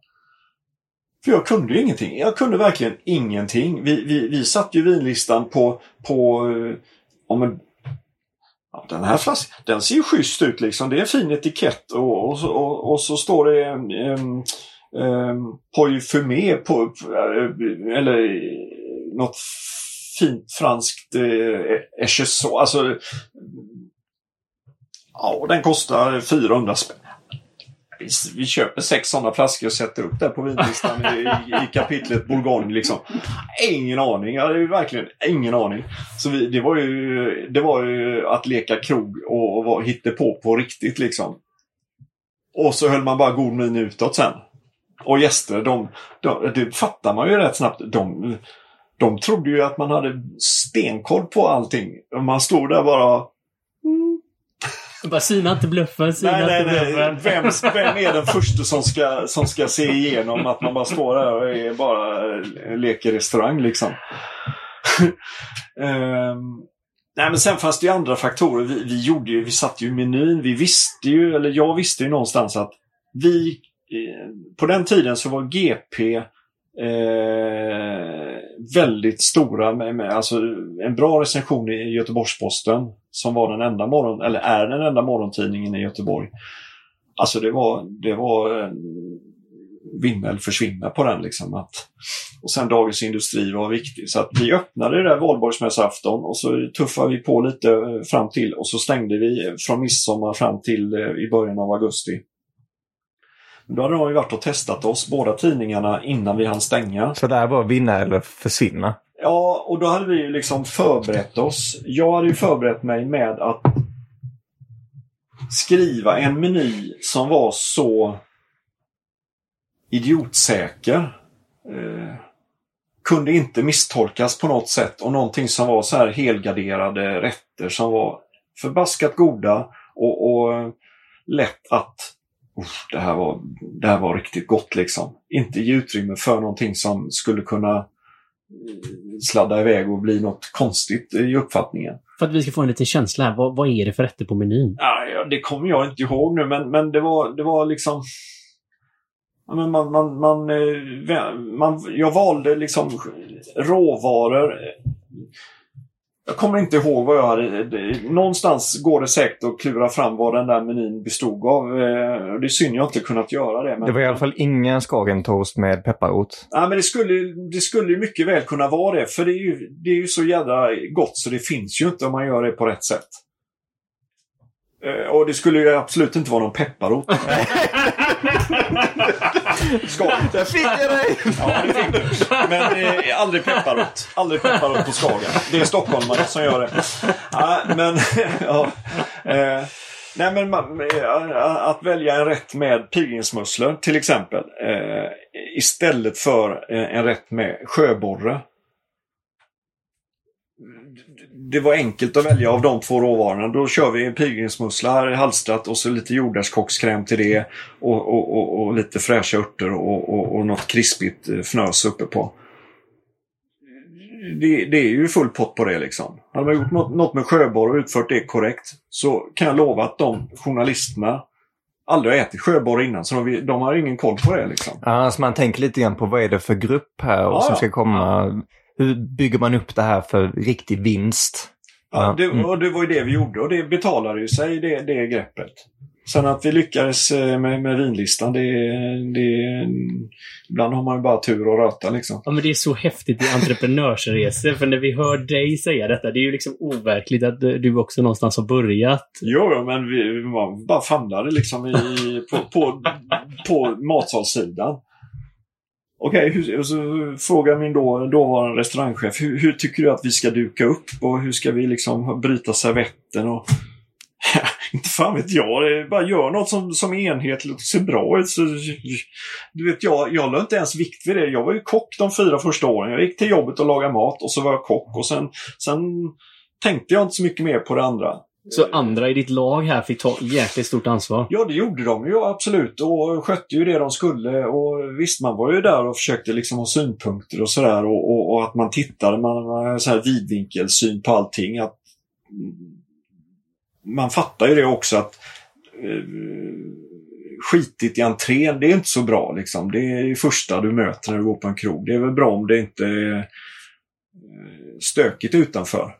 För jag kunde ju ingenting. Jag kunde verkligen ingenting. Vi, vi, vi satte ju vinlistan på, på eh, om en, ja, den här flaskan, den ser ju schysst ut liksom. Det är en fin etikett och, och, så, och, och så står det um, um, på, eller något fint franskt eh, Echezot. Alltså, ja, den kostar 400 spänn. Vi, vi köper sex sådana flaskor och sätter upp det på vinlistan i, i, kapitlet Bourgogne. Liksom. Ingen aning. Jag hade ju verkligen ingen aning. Så vi, det, var ju, det var ju att leka krog och, och var, hittepå på riktigt liksom. Och så höll man bara god min utåt sen. Och gäster, de, de, det fattar man ju rätt snabbt. De, de trodde ju att man hade stenkoll på allting. Man stod där bara bara syna inte bluffen, syna Nej, nej, inte nej. bluffen. Vem, vem är den första som ska, som ska se igenom att man bara står där och är bara eh, leker restaurang liksom? Ehm, nej, men sen fanns det ju andra faktorer. Vi, vi gjorde ju, vi satte ju menyn. Vi visste ju, eller jag visste ju någonstans att vi, eh, på den tiden så var GP eh, väldigt stora med, med alltså en bra recension i Göteborgs-Posten som var den enda morgon, eller är den enda morgontidningen i Göteborg. Alltså det var, det var eh, eller försvinna på den liksom. Att, och sen Dagens Industri var viktig. Så att vi öppnade det där valborgsmässoafton och så tuffade vi på lite eh, fram till och så stängde vi från midsommar fram till eh, i början av augusti. Då hade de ju varit och testat oss, båda tidningarna, innan vi hann stänga. Så där var vinna eller försvinna. Ja, och då hade vi ju liksom förberett oss. Jag hade ju förberett mig med att skriva en meny som var så idiotsäker. Eh, kunde inte misstolkas på något sätt och någonting som var så här helgarderade rätter som var förbaskat goda och, och lätt att "Uff, det, här var, det här var riktigt gott liksom. Inte ge utrymme för någonting som skulle kunna sladda iväg och bli något konstigt i uppfattningen. För att vi ska få en liten känsla här, vad, vad är det för rätter på menyn? Ja, det kommer jag inte ihåg nu, men, men det, var, det var liksom... Men man, man, man, eh, man, jag valde liksom råvaror. Jag kommer inte ihåg vad jag hade... det- Någonstans går det säkert att klura fram vad den där menyn bestod av. Eh, Det är synd jag inte kunnat göra det. Men... Det var i alla fall ingen skagentoast med pepparrot. Ja, men det skulle, det skulle ju mycket väl kunna vara det. För det är, ju, det är ju så jädra gott så det finns ju inte om man gör det på rätt sätt. Eh, Och det skulle ju absolut inte vara någon pepparrot. Skagen. Där fick jag dig! Ja, det fick du. Men eh, aldrig pepparrot. Aldrig pepparrot på Skagen. Det är stockholmare som gör det. Ja, men, ja, eh, nej, men man, eh, att välja en rätt med pilgrimsmusslor till exempel. Eh, istället för eh, en rätt med sjöborre. Det var enkelt att välja av de två råvarorna. Då kör vi en pilgrimsmussla halstrat och så lite jordärtskockskräm till det. Och, och, och, och lite fräscha örter och, och, och något krispigt eh, fnös uppe på. Det, det är ju full pott på det liksom. Hade man gjort något, något med sjöborre och utfört det korrekt så kan jag lova att de journalisterna aldrig har ätit sjöborre innan. Så de, de har ingen koll på det liksom. Ja, alltså man tänker lite grann på vad är det för grupp här och Ja, som ja. ska komma. Hur bygger man upp det här för riktig vinst? Ja, det, mm. och det var ju det vi gjorde och det betalade ju sig, det, det greppet. Sen att vi lyckades eh, med, med vinlistan, det, det... Ibland har man ju bara tur och röta liksom. Ja, men det är så häftigt i entreprenörsresor, för när vi hör dig säga detta, det är ju liksom overkligt att du också någonstans har börjat. Jo, men vi, vi var- bara famlade liksom i, på, på, på matsalssidan. Okej, okay, och så frågar min då, dåvarande restaurangchef, hur, hur tycker du att vi ska duka upp och hur ska vi liksom bryta servetten? Och, inte fan vet jag, det är bara gör något som, som är enhetligt och ser bra ut. Så, du vet, jag, jag la inte ens vikt vid det. Jag var ju kock de fyra första åren. Jag gick till jobbet och lagade mat och så var jag kock och sen, sen tänkte jag inte så mycket mer på det andra. Så andra i ditt lag här fick ta jäkligt stort ansvar. Ja, det gjorde de ju absolut och skötte ju det de skulle. Och visst, man var ju där och försökte liksom ha synpunkter och sådär och, och, och att man tittade, man så här vidvinkelsyn på allting. Att, man fattar ju det också att eh, skitigt i entrén, det är inte så bra liksom. Det är det första du möter när du går på en krog. Det är väl bra om det inte är eh, stökigt utanför.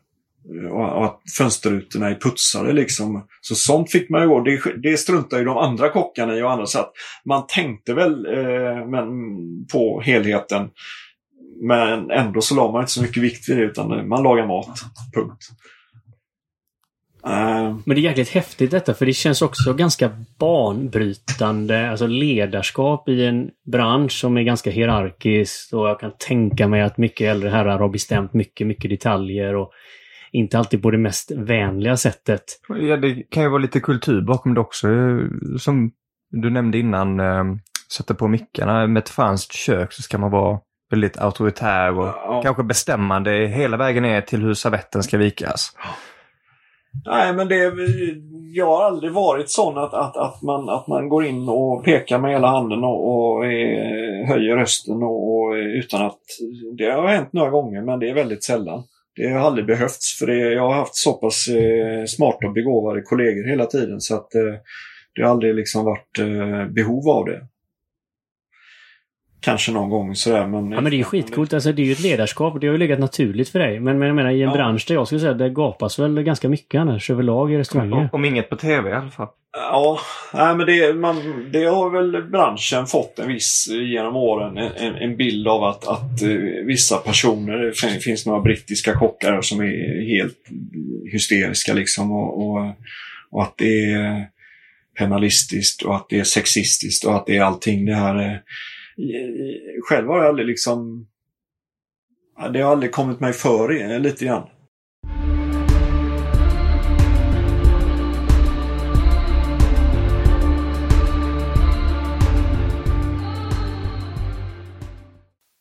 Och, att fönsterrutorna är putsade liksom. Så sånt fick man ju gå. Det, det struntar ju de andra kockarna i och andra. Så att man tänkte väl eh, men, på helheten. Men ändå så la man inte så mycket vikt vid det utan man lagar mat. Punkt. Eh. Men det är jäkligt häftigt detta, för det känns också ganska banbrytande, alltså ledarskap i en bransch som är ganska hierarkisk och jag kan tänka mig att mycket äldre herrar har bestämt mycket, mycket detaljer och inte alltid på det mest vänliga sättet. Ja, det kan ju vara lite kultur bakom det också. Som du nämnde innan, eh, sätta på mickarna. Med ett franskt kök så ska man vara väldigt auktoritär och Ja. kanske bestämmande hela vägen ner till hur servetten ska vikas. Nej, men det, jag har aldrig varit sån att, att, att, man, att man går in och pekar med hela handen och, och eh, höjer rösten och, och, eh, utan att... Det har hänt några gånger, men det är väldigt sällan. Det har aldrig behövts, för det, jag har haft så pass eh, smarta och begåvade kollegor hela tiden så att eh, det har aldrig liksom varit eh, behov av det. Kanske någon gång sådär, men... Ja, men det är ju skitcoolt. Alltså, det är ju ett ledarskap och det har ju legat naturligt för dig. Men, men jag menar, i en Ja. bransch där jag skulle säga det gapas väl ganska mycket annars överlag i restauranger. Om inget på tv i alla fall. Ja, nej, men det, man, det har väl branschen fått en viss genom åren. En, en, bild av att, att eh, vissa personer, det fin- finns några brittiska kockar som är helt hysteriska liksom och, och, och att det är penalistiskt och att det är sexistiskt och att det är allting det här. Eh, Själv har jag aldrig liksom... Det har aldrig kommit mig för eh, lite grann.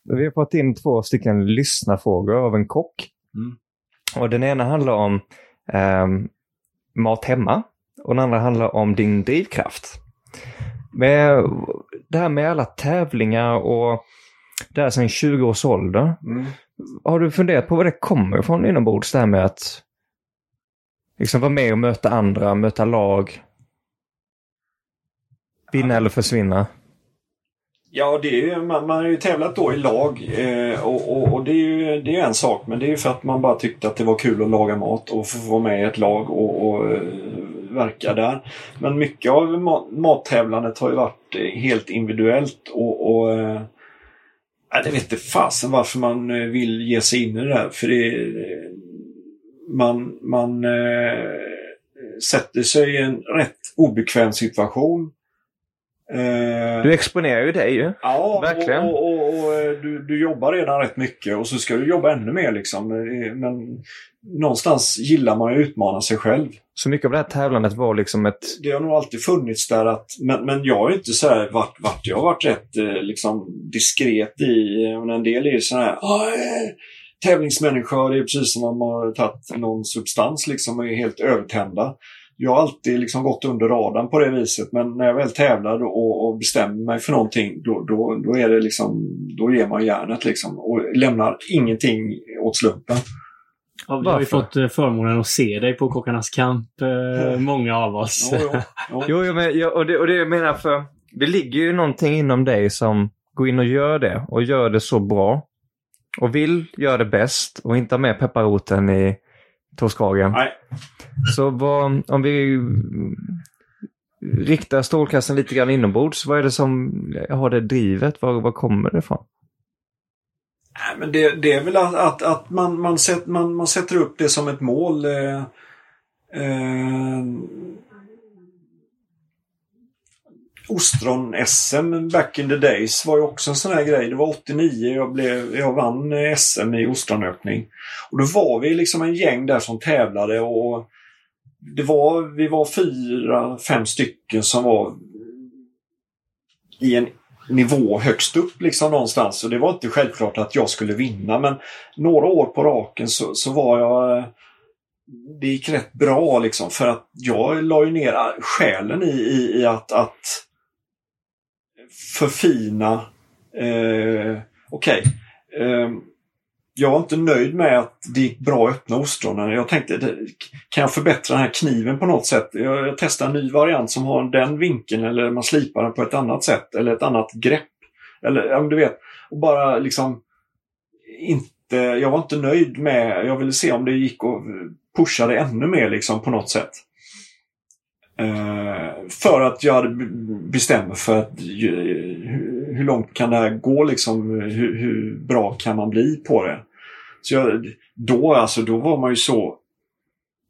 Vi har fått in två stycken lyssnarfrågor av en kock. Mm. Och den ena handlar om ehm, mat hemma och den andra handlar om din drivkraft. Med det här med alla tävlingar och det här sedan 20 års ålder. Mm. har du funderat på vad det kommer ifrån inombords? Det här med att liksom vara med och möta andra, möta lag. Vinna eller försvinna. Ja, det är ju, man, man har ju tävlat då i lag eh, och, och, och, det är ju det är en sak men det är ju för att man bara tyckte att det var kul att laga mat och få vara med i ett lag och, och eh, verka där. Men mycket av mat, mattävlandet har ju varit eh, helt individuellt och, och eh, det vet inte fasen varför man eh, vill ge sig in i det där. För det, eh, man, man eh, sätter sig i en rätt obekväm situation du exponerar ju dig ju. Ja, Verkligen. och, och, och, eh, du, du, jobbar redan rätt mycket och så ska du jobba ännu mer liksom. Eh, men någonstans gillar man ju att utmana sig själv. Så mycket av det här tävlandet var liksom ett... Det har nog alltid funnits där att, men, men jag har inte så här varit, varit, jag har varit rätt liksom diskret i, en del är ju så här tävlingsmänniska, det är precis som om man har tagit någon substans liksom och är helt övertända jag har alltid liksom gått under radarn på det viset men när jag väl tävlar och, och bestämmer mig för någonting då, då, då, är det liksom, då ger man järnet liksom och lämnar ingenting åt slumpen. Ja, vi har ju fått eh, förmånen att se dig på Kockarnas kamp, eh, många av oss. Jo, jo, jo. jo, jo men, och, det, och det jag menar för det ligger ju någonting inom dig som går in och gör det och gör det så bra. Och vill göra det bäst och inte ha med pepparroten i Torskragen. Nej. Så vad, om vi riktar strålkasten lite grann inombords, vad är det som har det drivet? Var, var kommer det ifrån? Nej, men det, det är väl att, att, att man, man, sätt, man, man sätter upp det som ett mål. Eh, eh, Ostron-SM back in the days var ju också en sån här grej. Det var 89 jag, blev, jag vann SM i ostronöppning. Och då var vi liksom en gäng där som tävlade och det var, vi var fyra, fem stycken som var i en nivå högst upp liksom någonstans. Och det var inte självklart att jag skulle vinna men några år på raken så, så var jag det gick rätt bra liksom för att jag la ju ner själen i, i, i att, att förfina. Eh, Okej. Okay. Eh, jag var inte nöjd med att det gick bra att öppna ostronen. Jag tänkte, kan jag förbättra den här kniven på något sätt? Jag, jag testar en ny variant som har den vinkeln eller man slipar den på ett annat sätt eller ett annat grepp. Eller ja, du vet, och bara liksom inte, jag var inte nöjd med, jag ville se om det gick att pusha det ännu mer liksom på något sätt. Eh, för att jag hade bestämt mig för att hur, långt kan det här gå liksom? Hur, hur, bra kan man bli på det? Så jag, då, alltså, då var man ju så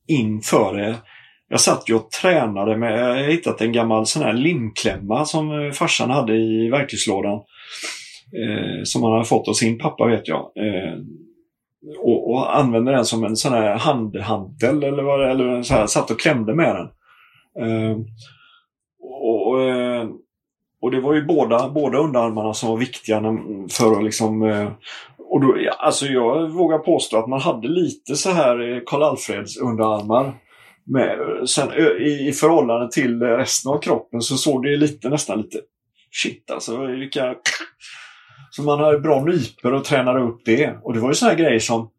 inför det. Jag satt ju och tränade med, jag har hittat en gammal sån här limklämma som farsan hade i verktygslådan. Eh, som han hade fått av sin pappa vet jag. Eh, och, och använde den som en sån här handhandel eller vad det eller så här, satt och klämde med den. Ehm, och, eh, och det var ju båda, båda underarmarna som var viktiga för att liksom eh, och då, alltså jag vågar påstå att man hade lite så här eh, Karl Alfreds underarmar. Med, sen i, i förhållande till resten av kroppen så såg det lite nästan lite shit alltså vilka... Så man hade bra nyper och tränade upp det. Och det var ju såna här grejer som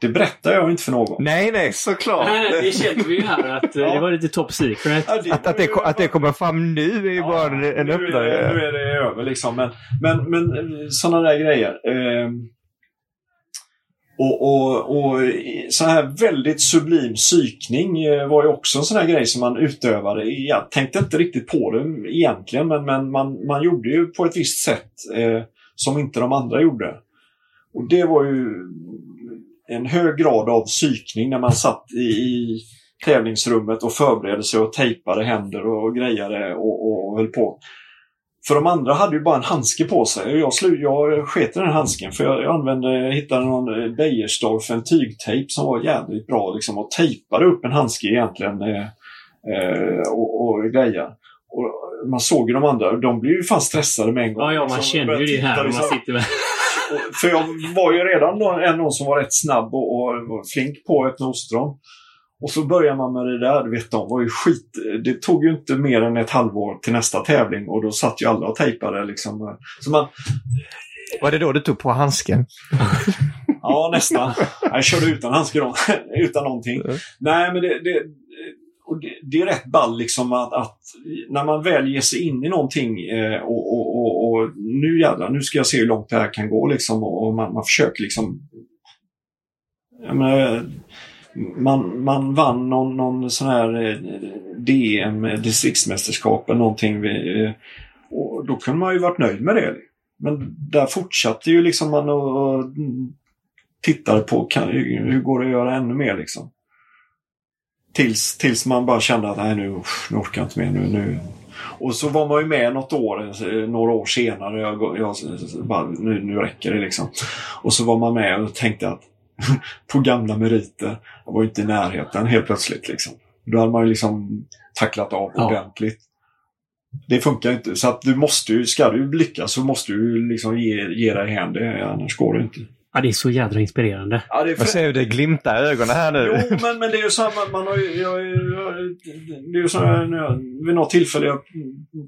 det berättar jag inte för någon. Nej, nej, såklart. Nej, det kände vi ju här att ja. det var lite top secret. Ja, det, att, att, det, att det kommer fram nu är ju ja, bara en, en öppnare. Nu är det över liksom. Men, men, men sådana där grejer. Eh, och, och, och så här väldigt sublim psykning eh, var ju också en sån här grej som man utövade. Jag tänkte inte riktigt på det egentligen men, men man, man gjorde ju på ett visst sätt eh, som inte de andra gjorde. Och det var ju en hög grad av psykning när man satt i, i tävlingsrummet och förberedde sig och tejpade händer och grejade och, och, och höll på. För de andra hade ju bara en handske på sig. Jag, slu, jag sket i den handsken för jag, jag använde, hittade någon eh, Beiersdorf, en tygtejp som var jävligt bra liksom, och tejpade upp en handske egentligen eh, eh, och, och grejer. Och man såg ju de andra, de blev ju fan stressade med en gång. Ja, ja man liksom, känner ju det här när man sitter med för jag var ju redan någon, någon som var rätt snabb och, och flink på ett ostron. Och så börjar man med det där, du vet de var ju skit... Det tog ju inte mer än ett halvår till nästa tävling och då satt ju alla och tejpade liksom. Så man... Var det då du tog på handsken? Ja, nästan. Jag körde utan handskar då, utan någonting. Mm. Nej, men det, det, och det, det är rätt ball liksom att, att när man väl ger sig in i någonting eh, och, och, och, och nu jävlar, nu ska jag se hur långt det här kan gå liksom och, och man, man försöker liksom jag menar, eh, man, man vann någon, någon sån här eh, DM, distriktsmästerskap eller någonting. eh, Och då kunde man ju varit nöjd med det. Men där fortsatte ju liksom man och, och tittade på kan, hur går det att göra ännu mer liksom. Tills, tills man bara kände att nej nu, nu orkar jag inte mer. Nu, nu. Och så var man ju med något år, eh, några år senare. Jag, jag, bara, nu, nu räcker det liksom. Och så var man med och tänkte att på gamla meriter, jag var inte i närheten helt plötsligt. Liksom. Då hade man ju liksom tacklat av Ja. ordentligt. Det funkar inte. Så att du måste ju, ska du lyckas så måste du liksom ge, ge dig hän det, annars går det inte. Ja, det är så jädra inspirerande. Ja, det är Jag ser hur det glimtar i ögonen här nu. Jo, men, men det är ju så här, man, har ju, jag, jag, det är ju så här, när jag, vid något tillfälle jag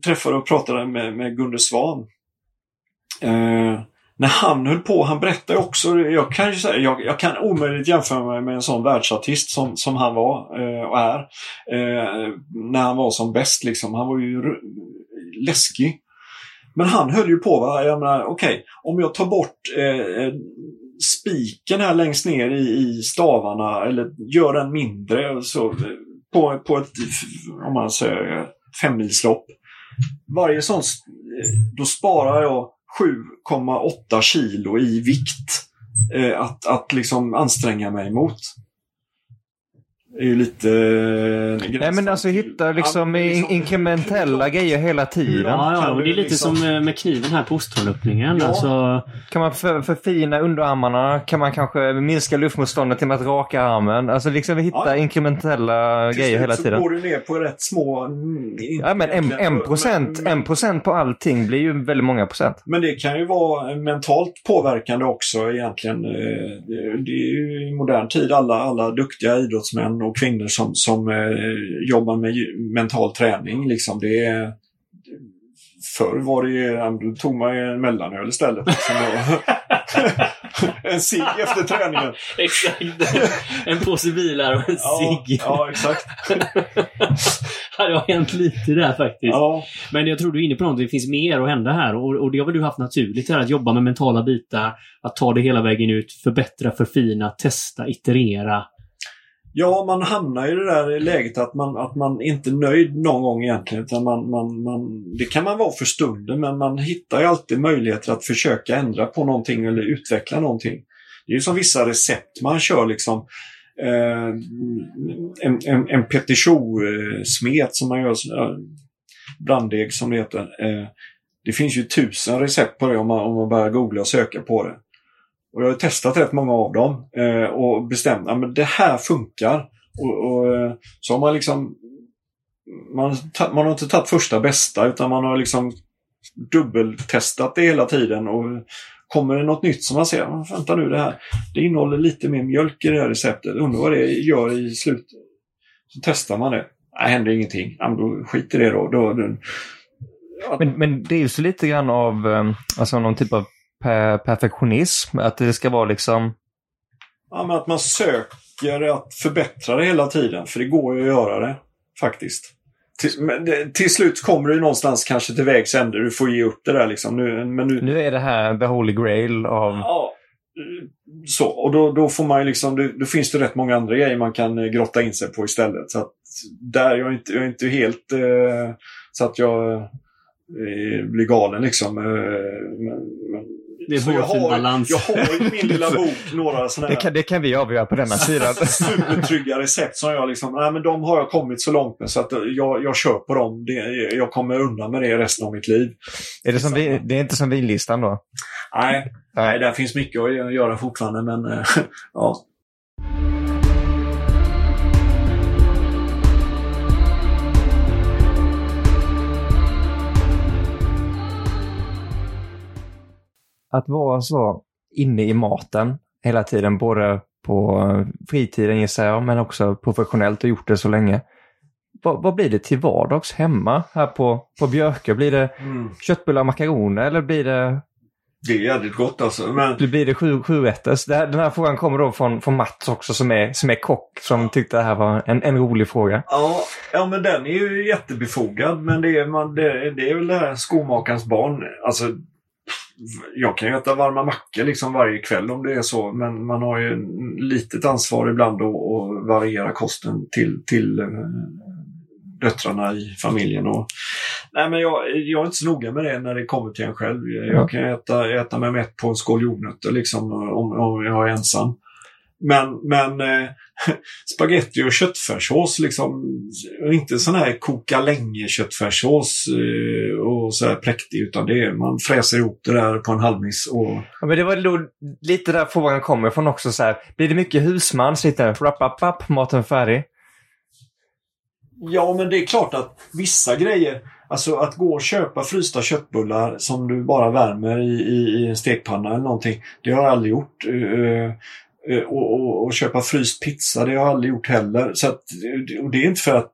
träffade och pratade med, med Gunde Svan. Eh, när han höll på, han berättade också, jag kan ju säga, jag, jag kan omöjligt jämföra mig med en sån världsartist som, som han var eh, och är. Eh, när han var som bäst liksom. Han var ju läskig. Men han höll ju på, va? jag menar, okej, om jag tar bort eh, eh spiken här längst ner i, i stavarna eller gör den mindre så, eh, på, på ett, om man säger, femmilslopp. Varje sån, eh, då sparar jag 7,8 kilo i vikt eh, att, att liksom anstränga mig mot. Är ju lite... eh, Nej men alltså hitta liksom Ja, in- inkrementella grejer hela tiden. Ja, ja, det är lite liksom- som eh, med kniven här på ostronöppningen. Ja. Alltså, Kan man för, förfina underarmarna? Kan man kanske minska luftmotståndet genom att raka armen? Alltså liksom hitta Ja. inkrementella Till grejer hela så tiden. går du ner på rätt små... mm, Ja men en, en, procent, men- en procent på allting blir ju väldigt många procent. Men det kan ju vara mentalt påverkande också egentligen. Eh, Det det är ju i modern tid alla, alla duktiga idrottsmän och kvinnor som, som eh, jobbar med mental träning. Liksom. Det är, förr var det ju, då tog man ju en mellanöl istället. Liksom, en cigg efter träningen. exakt. En påse bilar och en Ja, cigg. ja exakt. Det har hänt lite där faktiskt. Ja. Men jag tror du är inne på något. Det finns mer att hända här. Och, och det har väl du haft naturligt här. Att jobba med mentala bitar. Att ta det hela vägen ut. Förbättra, förfina, testa, iterera. Ja, man hamnar i det där läget att man, att man inte är nöjd någon gång egentligen. Utan man, man, man, det kan man vara för stunden, men man hittar ju alltid möjligheter att försöka ändra på någonting eller utveckla någonting. Det är ju som vissa recept man kör liksom. Eh, en en, en petit choux-smet som man gör, branddeg som det heter. Eh, det finns ju tusen recept på det om man, om man börjar googla och söka på det. Och jag har testat rätt många av dem eh, och bestämt att det här funkar. Och, och, eh, så har man liksom man, man har inte tagit första bästa utan man har liksom dubbeltestat det hela tiden. Och kommer det något nytt som man ser, vänta nu det här, det innehåller lite mer mjölk i det här receptet, undrar vad det gör i slutet. Så testar man det. Nej, händer ingenting. Ja, då skit i det då. då, då Men, men det är ju så lite grann av eh, alltså någon typ av per, perfektionism. Att det ska vara liksom... Ja, men att man söker att förbättra det hela tiden. För det går ju att göra det. Faktiskt. Till, men det, till slut kommer du någonstans kanske till vägs ände. Du får ge upp det där liksom. Nu, men nu, Nu är det här the holy grail av... Ja, så. Och då, då får man liksom, då, då finns det rätt många andra grejer man kan eh, grotta in sig på istället. Så att där, jag är inte, jag är inte helt eh, så att jag eh, blir galen liksom. Eh, men, men, Det är hårfin har, balans. jag har i min lilla bok några sådana Det här kan, det kan vi avgöra på denna sidan. supertrygga recept som jag liksom, nej men de har jag kommit så långt med så att jag, jag kör på dem. Det, jag kommer undan med det resten av mitt liv. är det, som vi, det är inte som vinlistan då? Nej, nej där finns mycket att göra fortfarande men eh, ja. Att vara så inne i maten hela tiden, både på fritiden gissar jag, men också professionellt och gjort det så länge. Vad, vad blir det till vardags hemma här på, på Björkö? Blir det köttbullar och makaroner eller blir det Det är jävligt gott alltså. Men... Det blir det sju, sju rätters. Det här, Den här frågan kommer då från, från Mats också som är, som är kock. Som tyckte det här var en, en rolig fråga. Ja, ja, men den är ju jättebefogad. Men det är, man, det, det är väl det här skomakarens barn. Alltså, jag kan ju äta varma mackor liksom varje kväll om det är så. Men man har ju litet ansvar ibland att, att variera kosten till, till eh, döttrarna i familjen. Och, nej, men jag, jag är inte så noga med det när det kommer till en själv. Jag kan äta, äta mig mätt på en skål jordnötter liksom, om, om jag är ensam. Men, men eh, spaghetti och köttfärssås, liksom, inte sån här koka länge köttfärssås eh, och så här präktig, utan det är, man fräser ihop det där på en halvmiss. Och... Ja, men det var då lite där frågan kommer ifrån också. Så här, blir det mycket husman? Sitter rapp, app, app, maten färdig? Ja, men det är klart att vissa grejer, alltså att gå och köpa frysta köttbullar som du bara värmer i, i, i en stekpanna eller någonting, det har jag aldrig gjort. Eh, och, och, och, köpa fryst pizza, det har jag aldrig gjort heller. Så att, och det är inte för att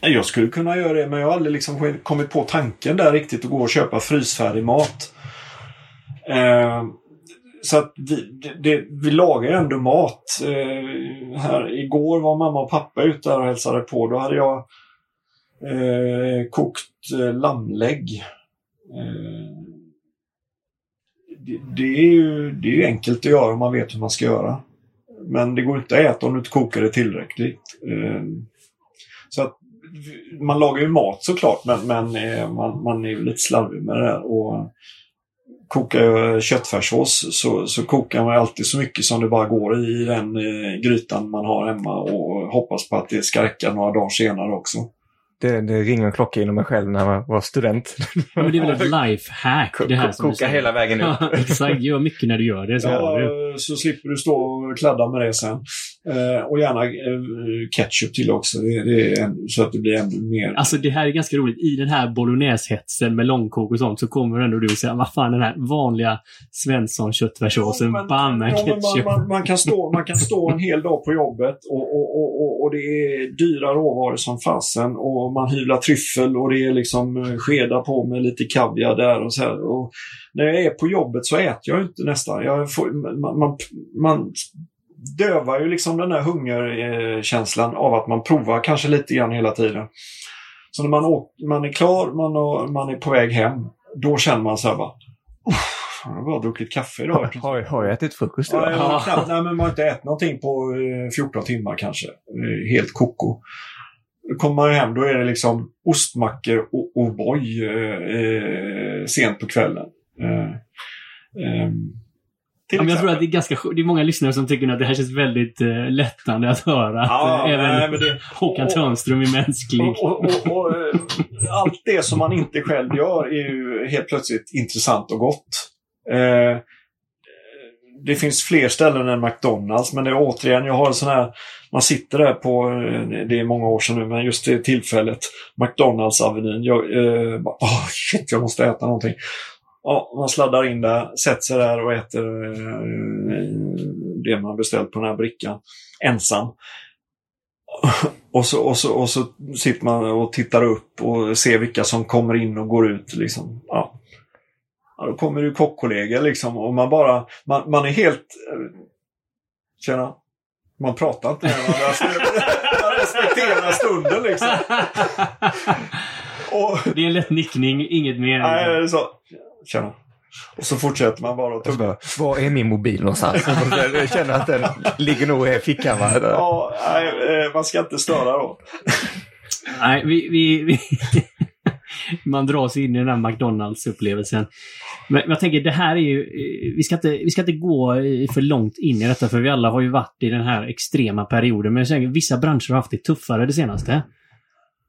jag skulle kunna göra det, men jag har aldrig liksom kommit på tanken där riktigt att gå och köpa frysfärdig mat. Eh, så att vi, det, vi lagar ju ändå mat. Eh, här, igår var mamma och pappa ute och hälsade på. Då hade jag eh, kokt eh, lammlägg. Eh, det, det, är ju, det är ju enkelt att göra om man vet hur man ska göra. Men det går inte att äta om du inte kokar det tillräckligt. Ehm, så att man lagar ju mat såklart, men, men eh, man, man är ju lite slarvig med det där. Och, kokar jag köttfärssås så, så kokar man alltid så mycket som det bara går i den eh, grytan man har hemma och hoppas på att det ska räcka några dagar senare också. Det, det ringer en klocka inom mig själv när man var student. Ja, men det är väl ett lifehack det här som Koka hela vägen ut. exakt, gör mycket när du gör det. Så, ja, så slipper du stå och kladda med det sen. Eh, och gärna eh, ketchup till också, det, det en, så att det blir ännu mer. Alltså det här är ganska roligt. I den här bolognese-hetsen med långkok och sånt så kommer ändå du säga, vad fan den här vanliga Svensson köttfärssåsen, ja, bam ja, ketchup. Man, man, man, kan stå, man kan stå en hel dag på jobbet och, och, och, och, och det är dyra råvaror som fasen och man hyvlar tryffel och det är liksom eh, skedar på med lite kaviar där och så här. Och när jag är på jobbet så äter jag inte nästan. Jag får, man, man, man dövar ju liksom den här hungerkänslan av att man provar kanske lite grann hela tiden. Så när man, åker, man är klar, man, och, man är på väg hem, då känner man så här bara jag har bara druckit kaffe idag. Har, har jag ätit frukost idag? Ja, knappt, nej, men man har inte ätit någonting på 14 eh, timmar kanske. Helt koko. Kommer man hem, då är det liksom ostmackor och O'boy eh, eh, sent på kvällen. Eh, eh, Ja, jag tror att det är ganska det är många lyssnare som tycker att det här känns väldigt uh, lättande att höra. Ja, att, uh, även nej, det, Håkan Törnström är mänsklig. Och, och, och, uh, allt det som man inte själv gör är ju helt plötsligt intressant och gott. Uh, det finns fler ställen än McDonalds, men det är återigen, jag har en sån här, man sitter där på, det är många år sedan nu, men just det tillfället, McDonalds-avenyn. Jag, eh, oh, shit, jag måste äta någonting. Ja, man sladdar in där, sätter sig där och äter eh, det man beställt på den här brickan ensam. Och så, och, så, och så sitter man och tittar upp och ser vilka som kommer in och går ut. Liksom. Ja. ja då kommer det kockkollegor liksom och man bara, man, man är helt... Tjena. Man pratar inte med varandra. Man respekterar stunden liksom. Och, det är en lätt nickning, inget mer. Nej, så. Tjena. Och så fortsätter man bara att tugga. Var är min mobil någonstans? jag känner att den ligger nog i fickan. Va? Ja, nej, eh, man ska inte störa då. nej, vi, vi, vi man dras in i den här McDonalds-upplevelsen. Men jag tänker, det här är ju... Vi ska, inte, vi ska inte gå för långt in i detta, för vi alla har ju varit i den här extrema perioden. Men jag tänker, vissa branscher har haft det tuffare det senaste.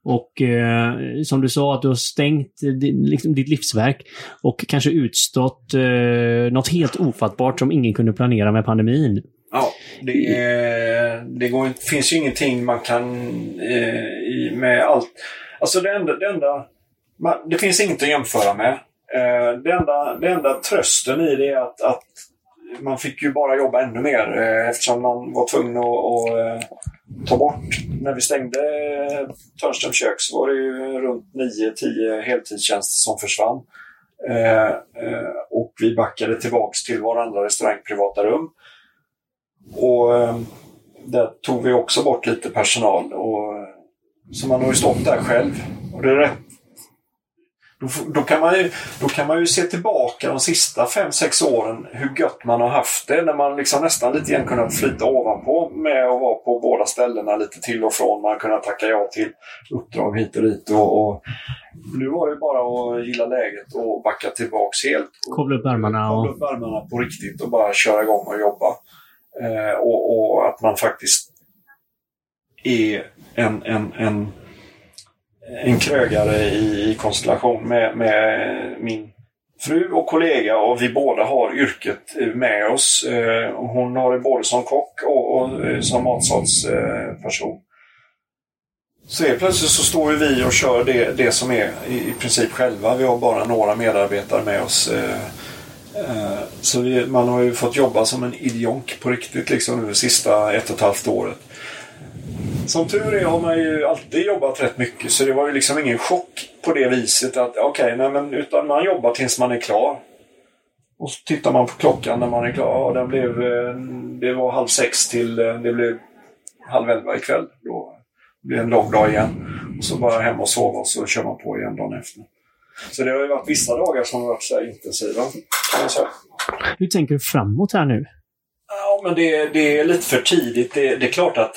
Och eh, som du sa, att du har stängt liksom, ditt livsverk och kanske utstått eh, något helt ofattbart som ingen kunde planera med pandemin. Ja, det, det går, finns ju ingenting man kan eh, med allt. Alltså det enda, det enda man, det finns inget att jämföra med. Eh, det, enda, det enda trösten i det är att, att man fick ju bara jobba ännu mer eh, eftersom man var tvungen att, att eh, ta bort. När vi stängde eh, Törnströms kök så var det ju runt 9-10 heltidstjänster som försvann. Eh, eh, och vi backade tillbaks till varandra restaurang, privata rum. Och eh, där tog vi också bort lite personal. Och, eh, så man har ju stått där själv. Och det är rätt då, då, kan man ju, då kan man ju se tillbaka de sista 5-6 åren hur gött man har haft det när man liksom nästan lite grann kunnat flyta ovanpå med att vara på båda ställena lite till och från. Man har kunnat tacka ja till uppdrag hit och dit. Och, och nu var det bara att gilla läget och backa tillbaks helt. Kavla upp ärmarna. Och... upp ärmarna på riktigt och bara köra igång och jobba. Eh, och, och, att man faktiskt är en, en, en en krögare i, i konstellation med, med, min fru och kollega och vi båda har yrket med oss. Eh, hon har det både som kock och, och eh, som matsalsperson. Så helt plötsligt så står vi och kör det, det som är i, princip själva. Vi har bara några medarbetare med oss. Eh, så vi, man har ju fått jobba som en idiot på riktigt liksom nu det sista ett och ett halvt året. Som tur är har man ju alltid jobbat rätt mycket så det var ju liksom ingen chock på det viset att okej, okay, men utan man jobbar tills man är klar. Och så tittar man på klockan när man är klar. Ja, den blev, eh, det var halv sex till eh, det blev halv elva ikväll. Då blir det en lång dag igen. Och så bara hem och sova och så kör man på igen dagen efter. Så det har ju varit vissa dagar som har varit så intensiva. Hur tänker du framåt här nu? Ja, men det, det är lite för tidigt. Det, det är klart att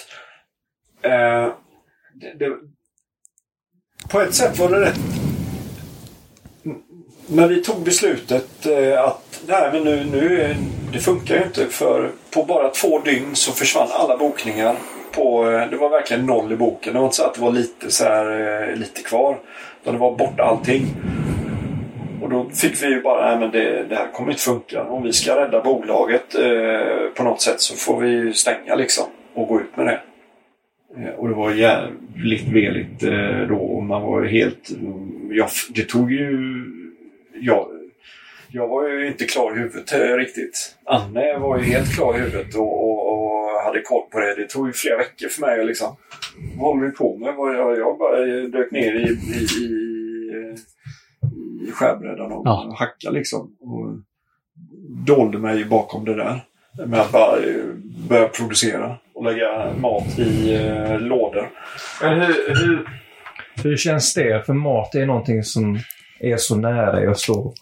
Eh, det, det, på ett sätt var det rätt... När vi tog beslutet eh, att nej, men nu, nu, det funkar ju inte för på bara två dygn så försvann alla bokningar. På, eh, det var verkligen noll i boken. Det var inte så att det var lite, så här, eh, lite kvar. Utan det var borta allting. Och då fick vi ju bara, nej men det, det här kommer inte funka. Om vi ska rädda bolaget eh, på något sätt så får vi stänga liksom och gå ut med det. Eh, och det var jävligt veligt eh, då och man var helt... Ja, det tog ju... Ja, jag var ju inte klar i huvudet eh, riktigt. Anne var ju helt klar i huvudet och, och, och hade koll på det. Det tog ju flera veckor för mig liksom. Vad håller vi på med? Jag, jag bara dök ner i, i, i, i skärbrädan och ja. hackade liksom. Och dolde mig bakom det där. Med att bara börja producera och lägga mat i eh, lådor. Men hur, hur, hur känns det? För mat är någonting som är så nära och står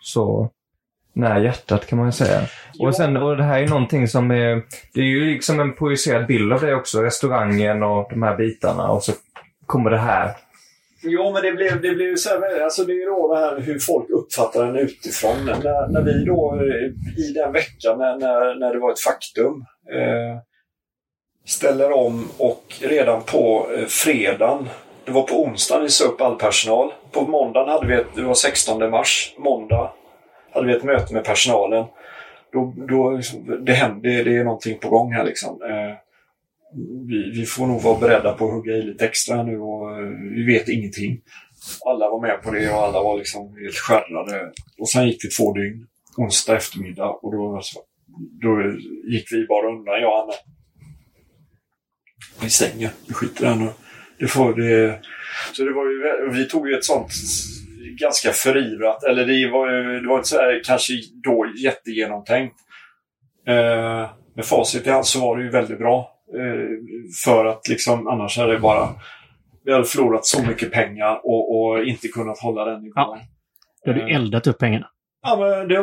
så nära hjärtat kan man säga. Och, sen, och det här är någonting som är... Det är ju liksom en projicerad bild av det också. Restaurangen och de här bitarna. Och så kommer det här. Jo, men det blev, det blev så här, alltså det är då det här hur folk uppfattar den utifrån. När, när vi då eh, i den veckan när, när, när det var ett faktum eh, ställer om och redan på eh, fredagen, det var på onsdagen vi sa upp all personal. På måndagen hade vi ett, det var 16 mars, måndag, hade vi ett möte med personalen. Då, då, liksom, det händer, det är någonting på gång här liksom. Eh, vi, vi, får nog vara beredda på att hugga i lite extra nu och eh, vi vet ingenting. Alla var med på det och alla var liksom helt skärrade. Och sen gick det två dygn, onsdag eftermiddag och då, då gick vi bara undan, jag och Anna vi stänger. Vi skiter i den. Det får, det, så det var ju, vi tog ju ett sånt ganska förivrat, eller det var ju det var inte så här, kanske då jättegenomtänkt. Eh, med facit i hand så var det ju väldigt bra. Eh, för att liksom annars hade det bara vi hade förlorat så mycket pengar och, och inte kunnat hålla den nivån. Ja. Du hade eh, eldat upp pengarna. Ja, men det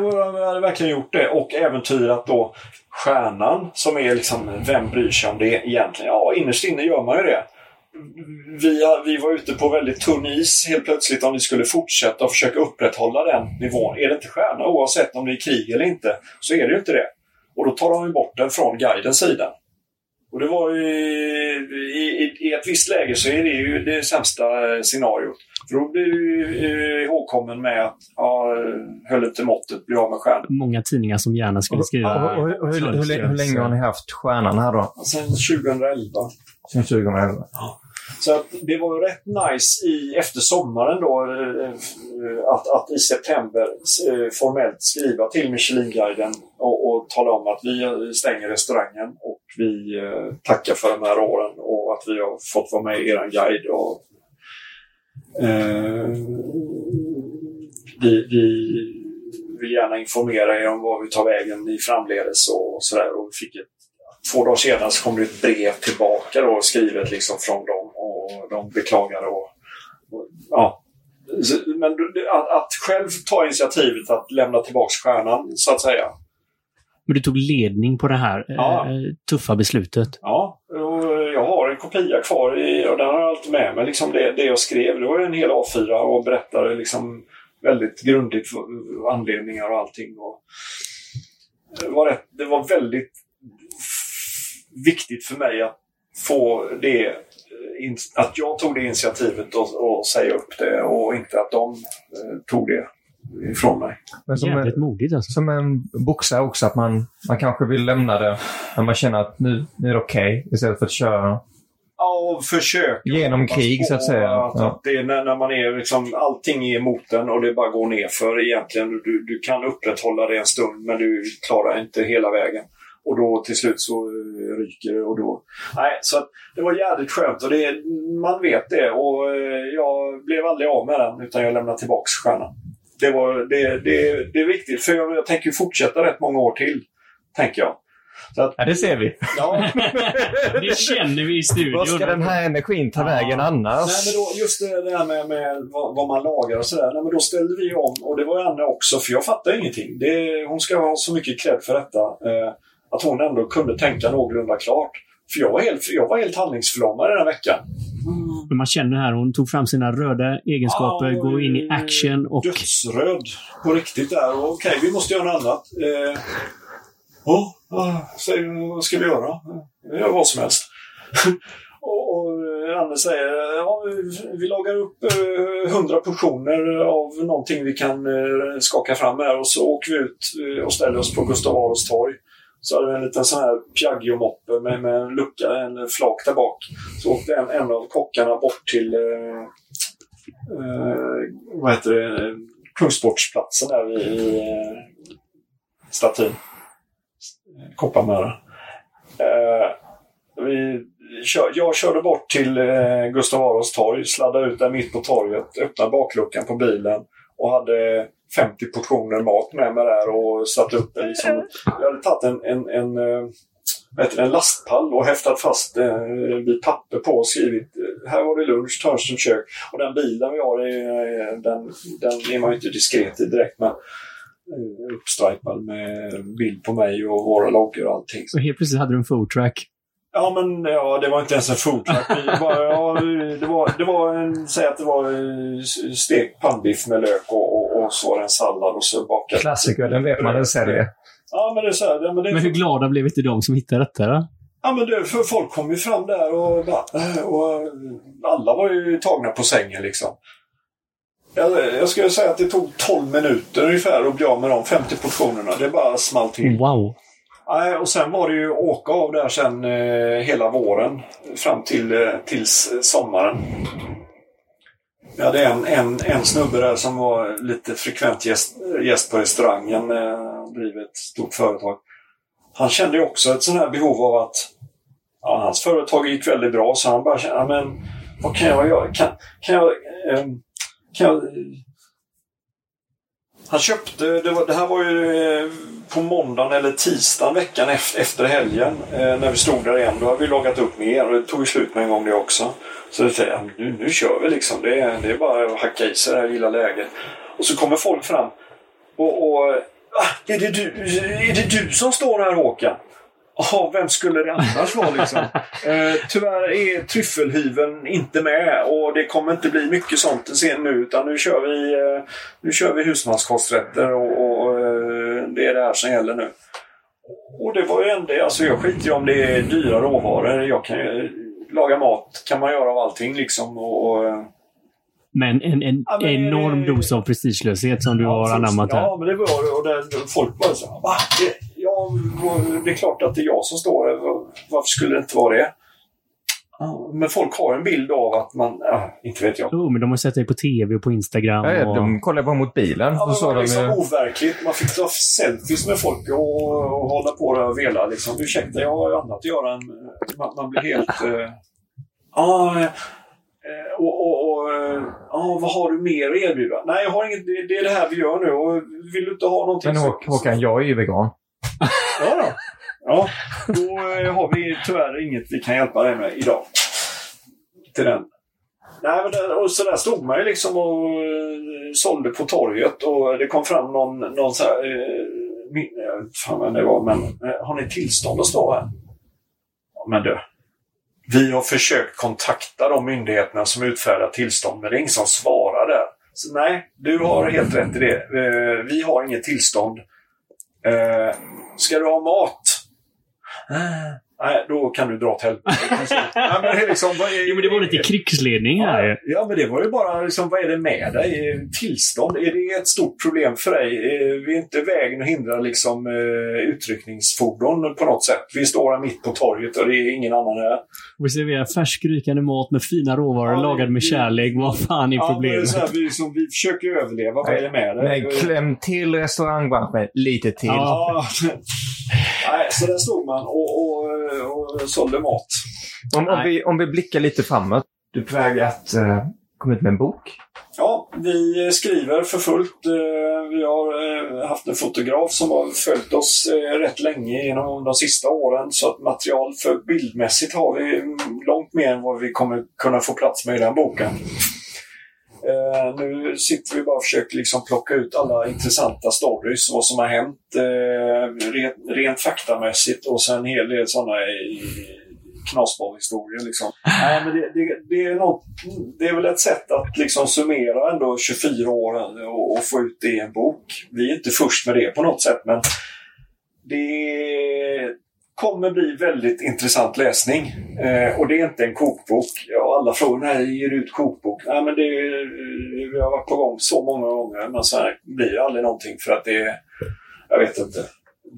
hade verkligen gjort det och äventyrat då stjärnan som är liksom, vem bryr sig om det egentligen? Ja, innerst inne gör man ju det. Vi, vi var ute på väldigt tunn is helt plötsligt om vi skulle fortsätta och försöka upprätthålla den nivån. Är det inte stjärna, oavsett om det är krig eller inte, så är det ju inte det. Och då tar de ju bort den från guidens sida. Och det var ju, i, i, i, ett visst läge så är det ju det sämsta eh, scenariot. För då blir du ihågkommen med att ja, höll inte måttet, blir av med stjärnan. Många tidningar som gärna skulle skriva. Och, och, och hur, hur, hur, länge har ni haft stjärnan här då? Sen 2011. Sen 2011? Ja. Så att det var ju rätt nice i, efter sommaren då eh, att, att i september eh, formellt skriva till Michelinguiden och, och tala om att vi stänger restaurangen och vi eh, tackar för de här åren och att vi har fått vara med i er guide. Och, eh, vi, vi vill gärna informera er om vad vi tar vägen i framledes och sådär. Och vi fick ett, två dagar senare så kom det ett brev tillbaka då, skrivet liksom från dem och de beklagade. Och, och ja. Men att, att själv ta initiativet att lämna tillbaks stjärnan så att säga. Men du tog ledning på det här Ja. eh, tuffa beslutet. Ja, och jag har en kopia kvar i, och den har jag alltid med mig. Liksom det, det jag skrev, det var en hel A4 och berättade liksom väldigt grundligt anledningar och allting. Och det, var rätt, det var väldigt viktigt för mig att få det eh, att jag tog det initiativet och, och säga upp det och inte att de eh, tog det ifrån mig. Men som, Jävligt en, modigt alltså. som en boxare också, att man, man kanske vill lämna det när man känner att nu, nu är det okej, istället för att köra. Och försök. Genom krig, så att säga. Att, Ja. att det är när, när man är liksom, allting är emot en och det bara går ner för egentligen. Du, du kan upprätthålla det en stund men du klarar inte hela vägen. Och då till slut så eh, ryker det och då... Nej, så att det var jävligt skönt och det, man vet det. Och eh, jag blev aldrig av med den utan jag lämnade tillbaks stjärnan. Det, var, det, det, det är viktigt för jag, jag tänker fortsätta rätt många år till. Tänker jag. Så att, Ja, det ser vi. ja, det känner vi i studion. Var ska den här energin ta vägen annars? Nej, men då, just det här med, med vad, vad man lagar och sådär. Nej, men då ställde vi om och det var Anna också, för jag fattar ingenting. Det, hon ska ha så mycket cred för detta. Eh, att hon ändå kunde tänka någorlunda klart. För jag var helt, jag var helt handlingsförlamad den här veckan. Men man känner här, hon tog fram sina röda egenskaper, Ja, går in i eh, action och... Dödsröd på riktigt där. Okej, vi måste göra något annat. Eh, oh, Säger säg, vad ska vi göra? Vi gör vad som helst. och, och eh, Anne säger ja, vi lagar upp eh, portioner av någonting vi kan eh, skaka fram här och så åker vi ut eh, och ställer oss på Gustav Adolfs torg. Så hade vi en liten sån här Piaggio-moppe med, med en lucka, en flak där bak. Så åkte en, en av kockarna bort till eh, eh, vad heter det, eh, Kungsportsplatsen där vid i, eh, statyn. Kopparmöra. Eh, vi, jag körde bort till eh, Gustav Adolfs torg, sladdade ut där mitt på torget, öppnade bakluckan på bilen och hade 50 portioner mat med mig där och satt upp liksom, Jag hade tagit en, en, en, eh, en lastpall och häftat fast eh, en bit papper på och skrivit eh, här var det lunch, Törnströms kök. Och den bilen vi har, den, den är man ju inte diskret i direkt men uppstripad med bild på mig och våra loggor och allting. Så helt plötsligt hade du en food track. Ja, men ja, det var inte ens en. Vi bara, ja, det var, det var en, säg att det var eh, stekt pannbiff med lök och, och, och så var det en sallad och så bakat. Klassiker, den vet man den säljer. Ja, men det är så här, ja, men det är Men hur glada blev inte de som hittade detta då? Ja, men det, för folk kom ju fram där och, och alla var ju tagna på sängen liksom. Jag, jag skulle säga att det tog 12 minuter ungefär att bli av med de 50 portionerna. Det bara small till. Wow! Nej, och sen var det ju åka av där sen eh, hela våren fram till eh, tills sommaren. Jag hade en, en, en snubbe där som var lite frekvent gäst, gäst på restaurangen. Eh, driver ett stort företag. Han kände ju också ett sånt här behov av att ja, hans företag gick väldigt bra så han bara kände, men vad kan jag göra? Kan, kan jag... Eh, kan han köpte, det, var, det här var ju eh, på måndagen eller tisdagen veckan efter, efter helgen eh, när vi stod där igen. Då hade vi lagat upp mer och det tog ju slut med en gång det också. Så det säger nu, nu kör vi liksom. Det är, det är bara att hacka i sig det här lilla läget. Och så kommer folk fram och, och ah, är, det du, är det du som står här Håkan? Ja, vem skulle det annars vara liksom? Eh, tyvärr är tryffelhyveln inte med och det kommer inte bli mycket sånt sen nu utan nu kör vi, eh, nu kör vi husmanskosträtter och, och eh, det är det här som gäller nu. Och det var ju ändå, alltså jag skiter ju om det är dyra råvaror. Jag kan ju, laga mat kan man göra av allting liksom. Och, och, eh, Men en, en Ja, men- enorm dos av prestigelöshet som du har Ja, anammat här. Ja, men det var det. Och där, folk bara så Va? Det, ja, det är klart att det är jag som står här. Varför skulle det inte vara det? Men folk har en bild av att man... Ja, inte vet jag. Jo, men de har sett dig på tv och på Instagram. Ja, och... de kollar bara mot bilen. Ja, och det så var de liksom ju... overkligt. Man fick ta selfies med folk och, och hålla på och vela. Liksom. Ursäkta, jag har ju annat att göra än... Man, man blir helt... eh, Ja, eh, och, och, och ja, vad har du mer att erbjuda? Nej, jag har inget. Det, det är det här vi gör nu. Och vill du inte ha någonting? Men Hå- Håkan, jag är ju vegan. Ja, då. Ja, då eh, har vi tyvärr inget vi kan hjälpa dig med idag. Till den. Nej, men och så där stod man ju liksom och eh, sålde på torget och det kom fram någon, någon så här... Eh, min, jag vet inte fan vem det var, men eh, har ni tillstånd att stå här? Ja, men du. Vi har försökt kontakta de myndigheterna som utfärdar tillstånd, men det är ingen som svarar där. Så nej, du har helt rätt i det. Eh, vi har inget tillstånd. Eh, ska du ha mat? Ah. Nej, då kan du dra åt helvete. Men det liksom, är, Jo, men det var lite krigsledning här. Ja, ja, men det var ju bara liksom, vad är det med dig? Tillstånd, är det ett stort problem för dig? Eh, Vi är inte vägen och hindrar liksom, eh, utryckningsfordon på något sätt. Vi står här mitt på torget och det är ingen annan här. Vi serverar färsk rykande mat med fina råvaror Ja, lagad med kärlek. Vad fan är Ja, men det är problemet? så här, vi, liksom, vi försöker överleva. Vad är det med dig? Men kläm till restaurangbranschen lite till. Ja. Ja. Nej, så där stod man och, och, och sålde mat. Om, om, vi, om vi blickar lite framåt. Du är på väg att uh, komma ut med en bok. Ja, vi skriver för fullt. Eh, Vi har eh, haft en fotograf som har följt oss rätt länge genom de sista åren. Så att material för bildmässigt har vi mm, långt mer än vad vi kommer kunna få plats med i den boken. Eh, Nu sitter vi bara och försöker liksom plocka ut alla intressanta stories, vad som har hänt eh, rent, rent faktamässigt och sen en hel del sådana knasbollhistorier. Liksom. Nej, men det, det, det, är något, det är väl ett sätt att liksom summera ändå 24 år och, och få ut det i en bok. Vi är inte först med det på något sätt, men det kommer bli väldigt intressant läsning. Eh, och det är inte en kokbok. Ja, alla frågar när ger du ut kokbok? Nej, men det, vi har varit på gång så många gånger, men så här blir det aldrig någonting för att det är, jag vet inte,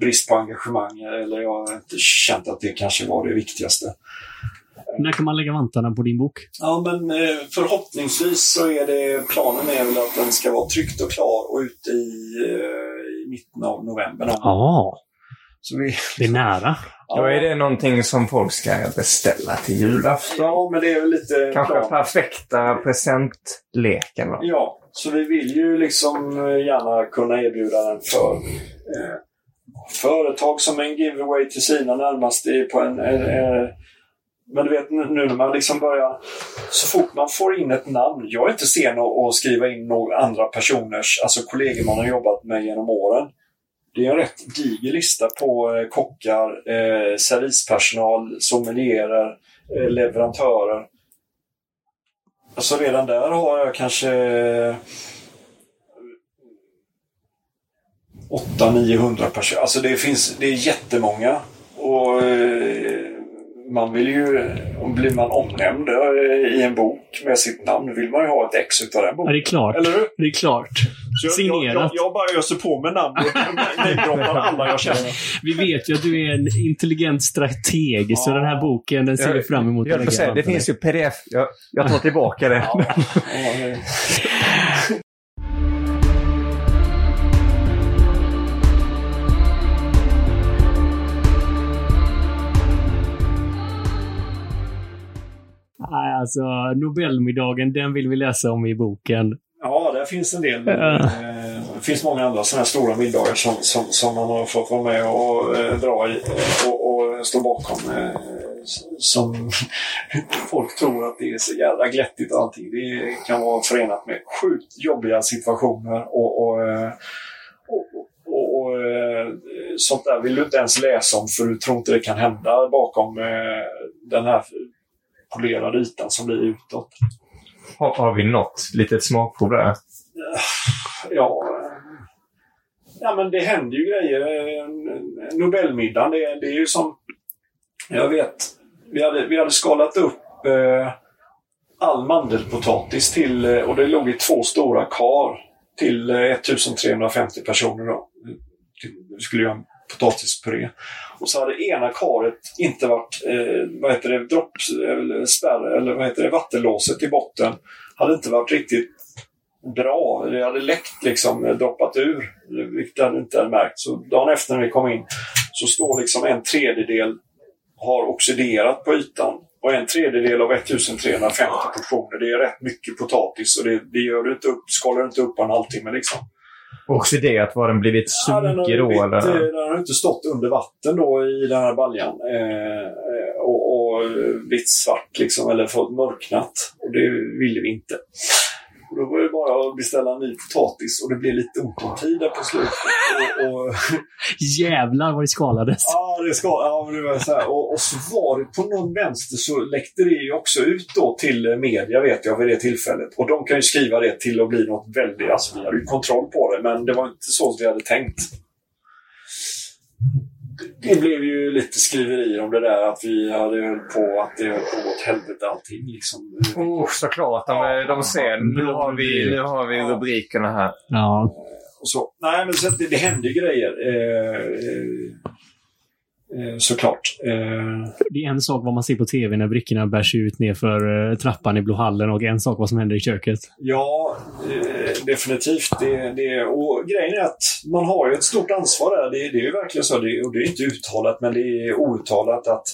brist på engagemang eller jag har inte känt att det kanske var det viktigaste. När kan man lägga vantarna på din bok? Ja, men eh, förhoppningsvis så är det planen är väl att den ska vara tryckt och klar och ute i, eh, i mitten av november. Ja, Så vi, det är nära. Då är det någonting som folk ska beställa till julafton. Ja, men det är väl lite Kanske plan. perfekta presentleken. va? Ja, så vi vill ju liksom eh, gärna kunna erbjuda den för eh, företag som en giveaway till sina närmaste på en... Eh, eh, men du vet nu när man liksom börjar... Så fort man får in ett namn. Jag är inte sen att att skriva in några andra personers, alltså kollegor man har jobbat med genom åren. Det är en rätt diger lista på eh, kockar, eh, servispersonal, sommelierer, eh, leverantörer. Alltså redan där har jag kanske eh, 800-900 personer. Alltså det finns, det är jättemånga. Och eh, man vill ju, om blir man omnämnd eh, i en bok med sitt namn, vill man ju ha ett ex utav den Ja, boken. det är klart. Eller hur? Det är klart. Så jag, jag, jag, Signerat. jag bara öser på med namn och namedroppar alla jag känner. Vi vet ju att du är en intelligent strateg, så Ja. den här boken den ser vi fram emot. Jag lägga säga, det finns ju pdf. Jag, jag tar tillbaka det. Ja, Nej, alltså Nobelmiddagen, den vill vi läsa om i boken. Ja, där finns en del. Ja. Eh, Det finns många andra sådana här stora middagar som, som, som man har fått vara med och eh, dra i och, och stå bakom. Eh, som folk tror att det är så jävla glättigt och allting. Det kan vara förenat med sjukt jobbiga situationer och, och, och, och, och sånt där vill du inte ens läsa om för du tror inte det kan hända bakom den här polerade ytan som blir utåt. Har, har vi något litet smakprov där? Ja, eh, ja men det händer ju grejer. Eh, Nobelmiddagen, det, det är ju som... Jag vet, vi hade, vi hade skalat upp eh, all mandelpotatis till, eh, och det låg i två stora kar till eh, 1350 personer. Då. Vi skulle göra en potatispuré. Och så hade ena karet inte varit, eh, vad heter det, dropp, eller spärr, eller vad heter det, vattenlåset i botten. Hade inte varit riktigt bra. Det hade läckt liksom, eh, droppat ur. Vilket jag inte hade märkt. Så dagen efter när vi kom in så står liksom en tredjedel har oxiderat på ytan Och en tredjedel av 1350 portioner, det är rätt mycket potatis. Och det, det gör du inte upp, skalar du inte upp på en halvtimme liksom. Oxiderat, var den blivit Ja, den, har sunkig ju då blivit, eller? eh, den har inte stått under vatten då i den här baljan. Eh, eh, och, och blivit svart liksom, eller fått mörknat. Och det ville vi inte. Och då var det bara att beställa en ny potatis och det blev lite ont om tid på slutet. Och, och, Jävlar vad det skalades. ja, det ska, ja, men det var så här. Och, och så var det på någon vänster så läckte det ju också ut då till media vet jag vid det tillfället. Och de kan ju skriva det till att bli något väldigt, alltså vi hade ju kontroll på det men det var inte så vi hade tänkt. Det blev ju lite skriverier om det där att vi hade höll på att det höll på åt helvete allting liksom. Oh, såklart. De, de ser. Nu har vi, nu har vi rubrikerna här. Ja. och så. Nej, men så det, det hände ju grejer. Eh, eh, såklart. Eh, Det är en sak vad man ser på tv när brickorna bärs ut nerför eh, trappan i Blå hallen och en sak vad som händer i köket. ja, eh, definitivt. Det, det, och grejen är att man har ju ett stort ansvar där. Det, det är ju verkligen så. Det, och det är inte uttalat, men det är outtalat att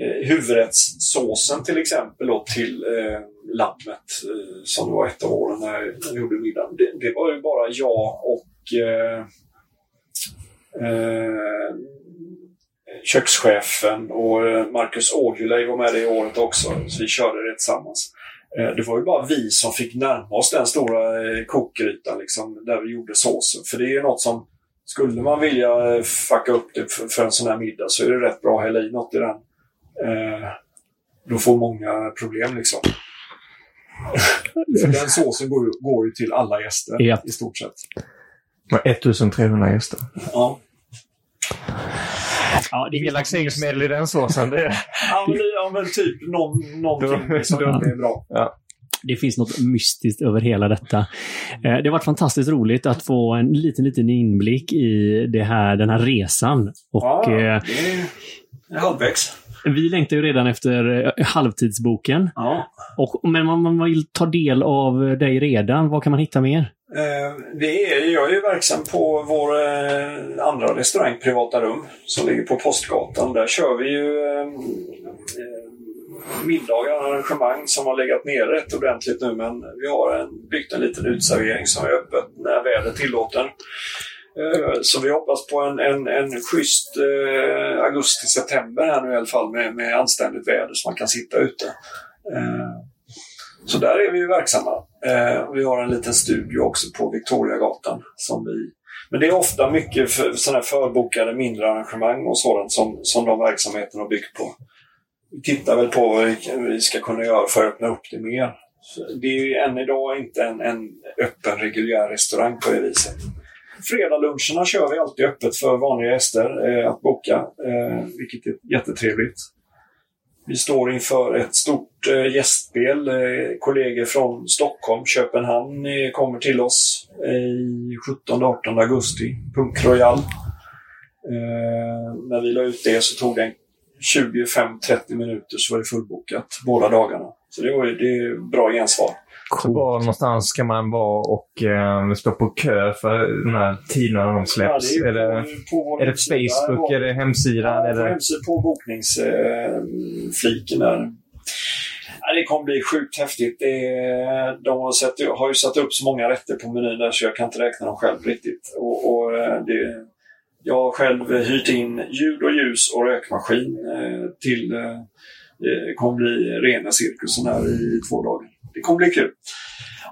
eh, huvudrättssåsen till exempel då, till eh, lammet eh, som var ett av åren när jag gjorde middagen. Det, det var ju bara jag och eh, eh, kökschefen och eh, Marcus Aujalay var med det året också. Så vi körde det tillsammans. Eh, Det var ju bara vi som fick närma oss den stora eh, kokgrytan liksom, där vi gjorde såsen. För det är ju något som, skulle man vilja fucka upp det för, en sån här middag så är det rätt bra att hälla i något i den. Då får många problem liksom. för den såsen går ju, går ju till alla gäster Ja. i stort sett. Med 1300 gäster. Ja. Ja, det Inga laxeringsmedel i den såsen. Det är... Ja, men, ja, men typ någon, någonting som är bra. Det finns något mystiskt över hela detta. Eh, Det har varit fantastiskt roligt att få en liten, liten inblick i det här, den här resan. Och Ja, eh, det är halvvägs. Vi längtar ju redan efter eh, halvtidsboken. Ja. Och, men om man vill ta del av dig redan, vad kan man hitta mer? Eh, Det är, jag är ju verksam på vår eh, andra restaurang, Privata Rum, som ligger på Postgatan. Där kör vi ju eh, eh, middagar och arrangemang som har legat nere rätt ordentligt nu. Men vi har en, byggt en liten utservering som är öppet när vädret tillåter. Eh, så vi hoppas på en, en, en schysst eh, augusti-september här nu i alla fall med, med anständigt väder så man kan sitta ute. Eh, så där är vi ju verksamma. Eh, vi har en liten studio också på Victoriagatan. Som vi, men det är ofta mycket för, sådana förbokade mindre arrangemang och sådant som, som de verksamheterna har byggt på. Vi tittar väl på vad vi, vi ska kunna göra för att öppna upp det mer. Så det är ju än idag inte en, en öppen reguljär restaurang på det viset. Fredagsluncherna kör vi alltid öppet för vanliga gäster eh, att boka, eh, vilket är jättetrevligt. Vi står inför ett stort eh, gästspel. Eh, kollegor från Stockholm, Köpenhamn eh, kommer till oss eh, i 17-18 augusti. Punk Royal. Eh, när vi la ut det så tog det 25-30 minuter så var det fullbokat båda dagarna. Så det, var, det är bra gensvar. Så var någonstans ska man vara och eh, stå på kö för de här tiderna de släpps? Ja, är, det, på- på vår är det. Facebook? Är det hemsidan? Ja, är på, det... hemsidan, på bokningsfliken där. Ja, det kommer bli sjukt häftigt. Det, är- de har, sett, har ju satt upp så många rätter på menyn där så jag kan inte räkna dem själv riktigt. Och, och eh, det, jag har själv hyrt in ljud och ljus och rökmaskin eh, till eh, det kommer bli rena cirkusen här i två dagar. Det kommer bli kul.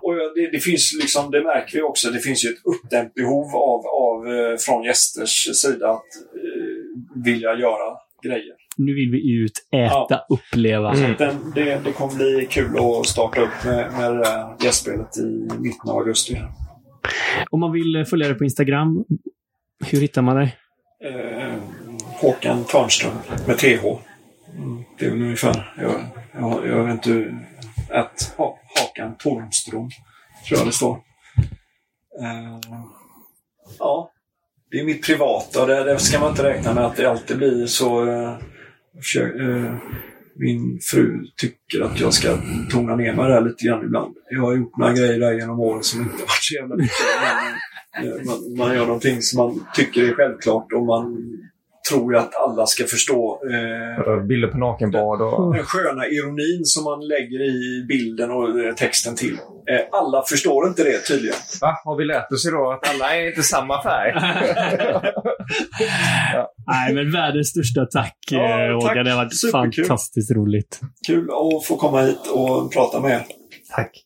Och det, det finns liksom, det märker vi också, det finns ju ett uppdämt behov av, av eh, från gästers sida att eh, vilja göra grejer. Nu vill vi ut, äta, Ja. uppleva. Mm. Den, det, det kommer bli kul att starta upp med, med det där gästspelet i mitten av augusti. Om man vill följa dig på Instagram, hur hittar man dig? Eh, Håkan Törnström med TH. Mm, det är väl ungefär. Jag, jag, jag vet inte. Att ha, Hakan Tornström tror jag det står. Uh, ja, det är mitt privata. Det, det ska man inte räkna med att det alltid blir så. Eh, uh, försöker, eh, min fru tycker att jag ska tona ner mig där lite grann ibland. Jag har gjort några grejer där genom åren som inte varit så jävla mycket. Man, man gör någonting som man tycker är självklart och man tror jag att alla ska förstå. Eh, Bilder på nakenbad och... den sköna ironin som man lägger i bilden och eh, texten till. Eh, alla förstår inte det tydligen. Va? Har vi lärt oss idag att alla är inte samma färg? Nej, men världens största tack, Ja, ja, tack. Håkan. Det har varit Superkul. fantastiskt roligt. Kul att få komma hit och prata med er. Tack.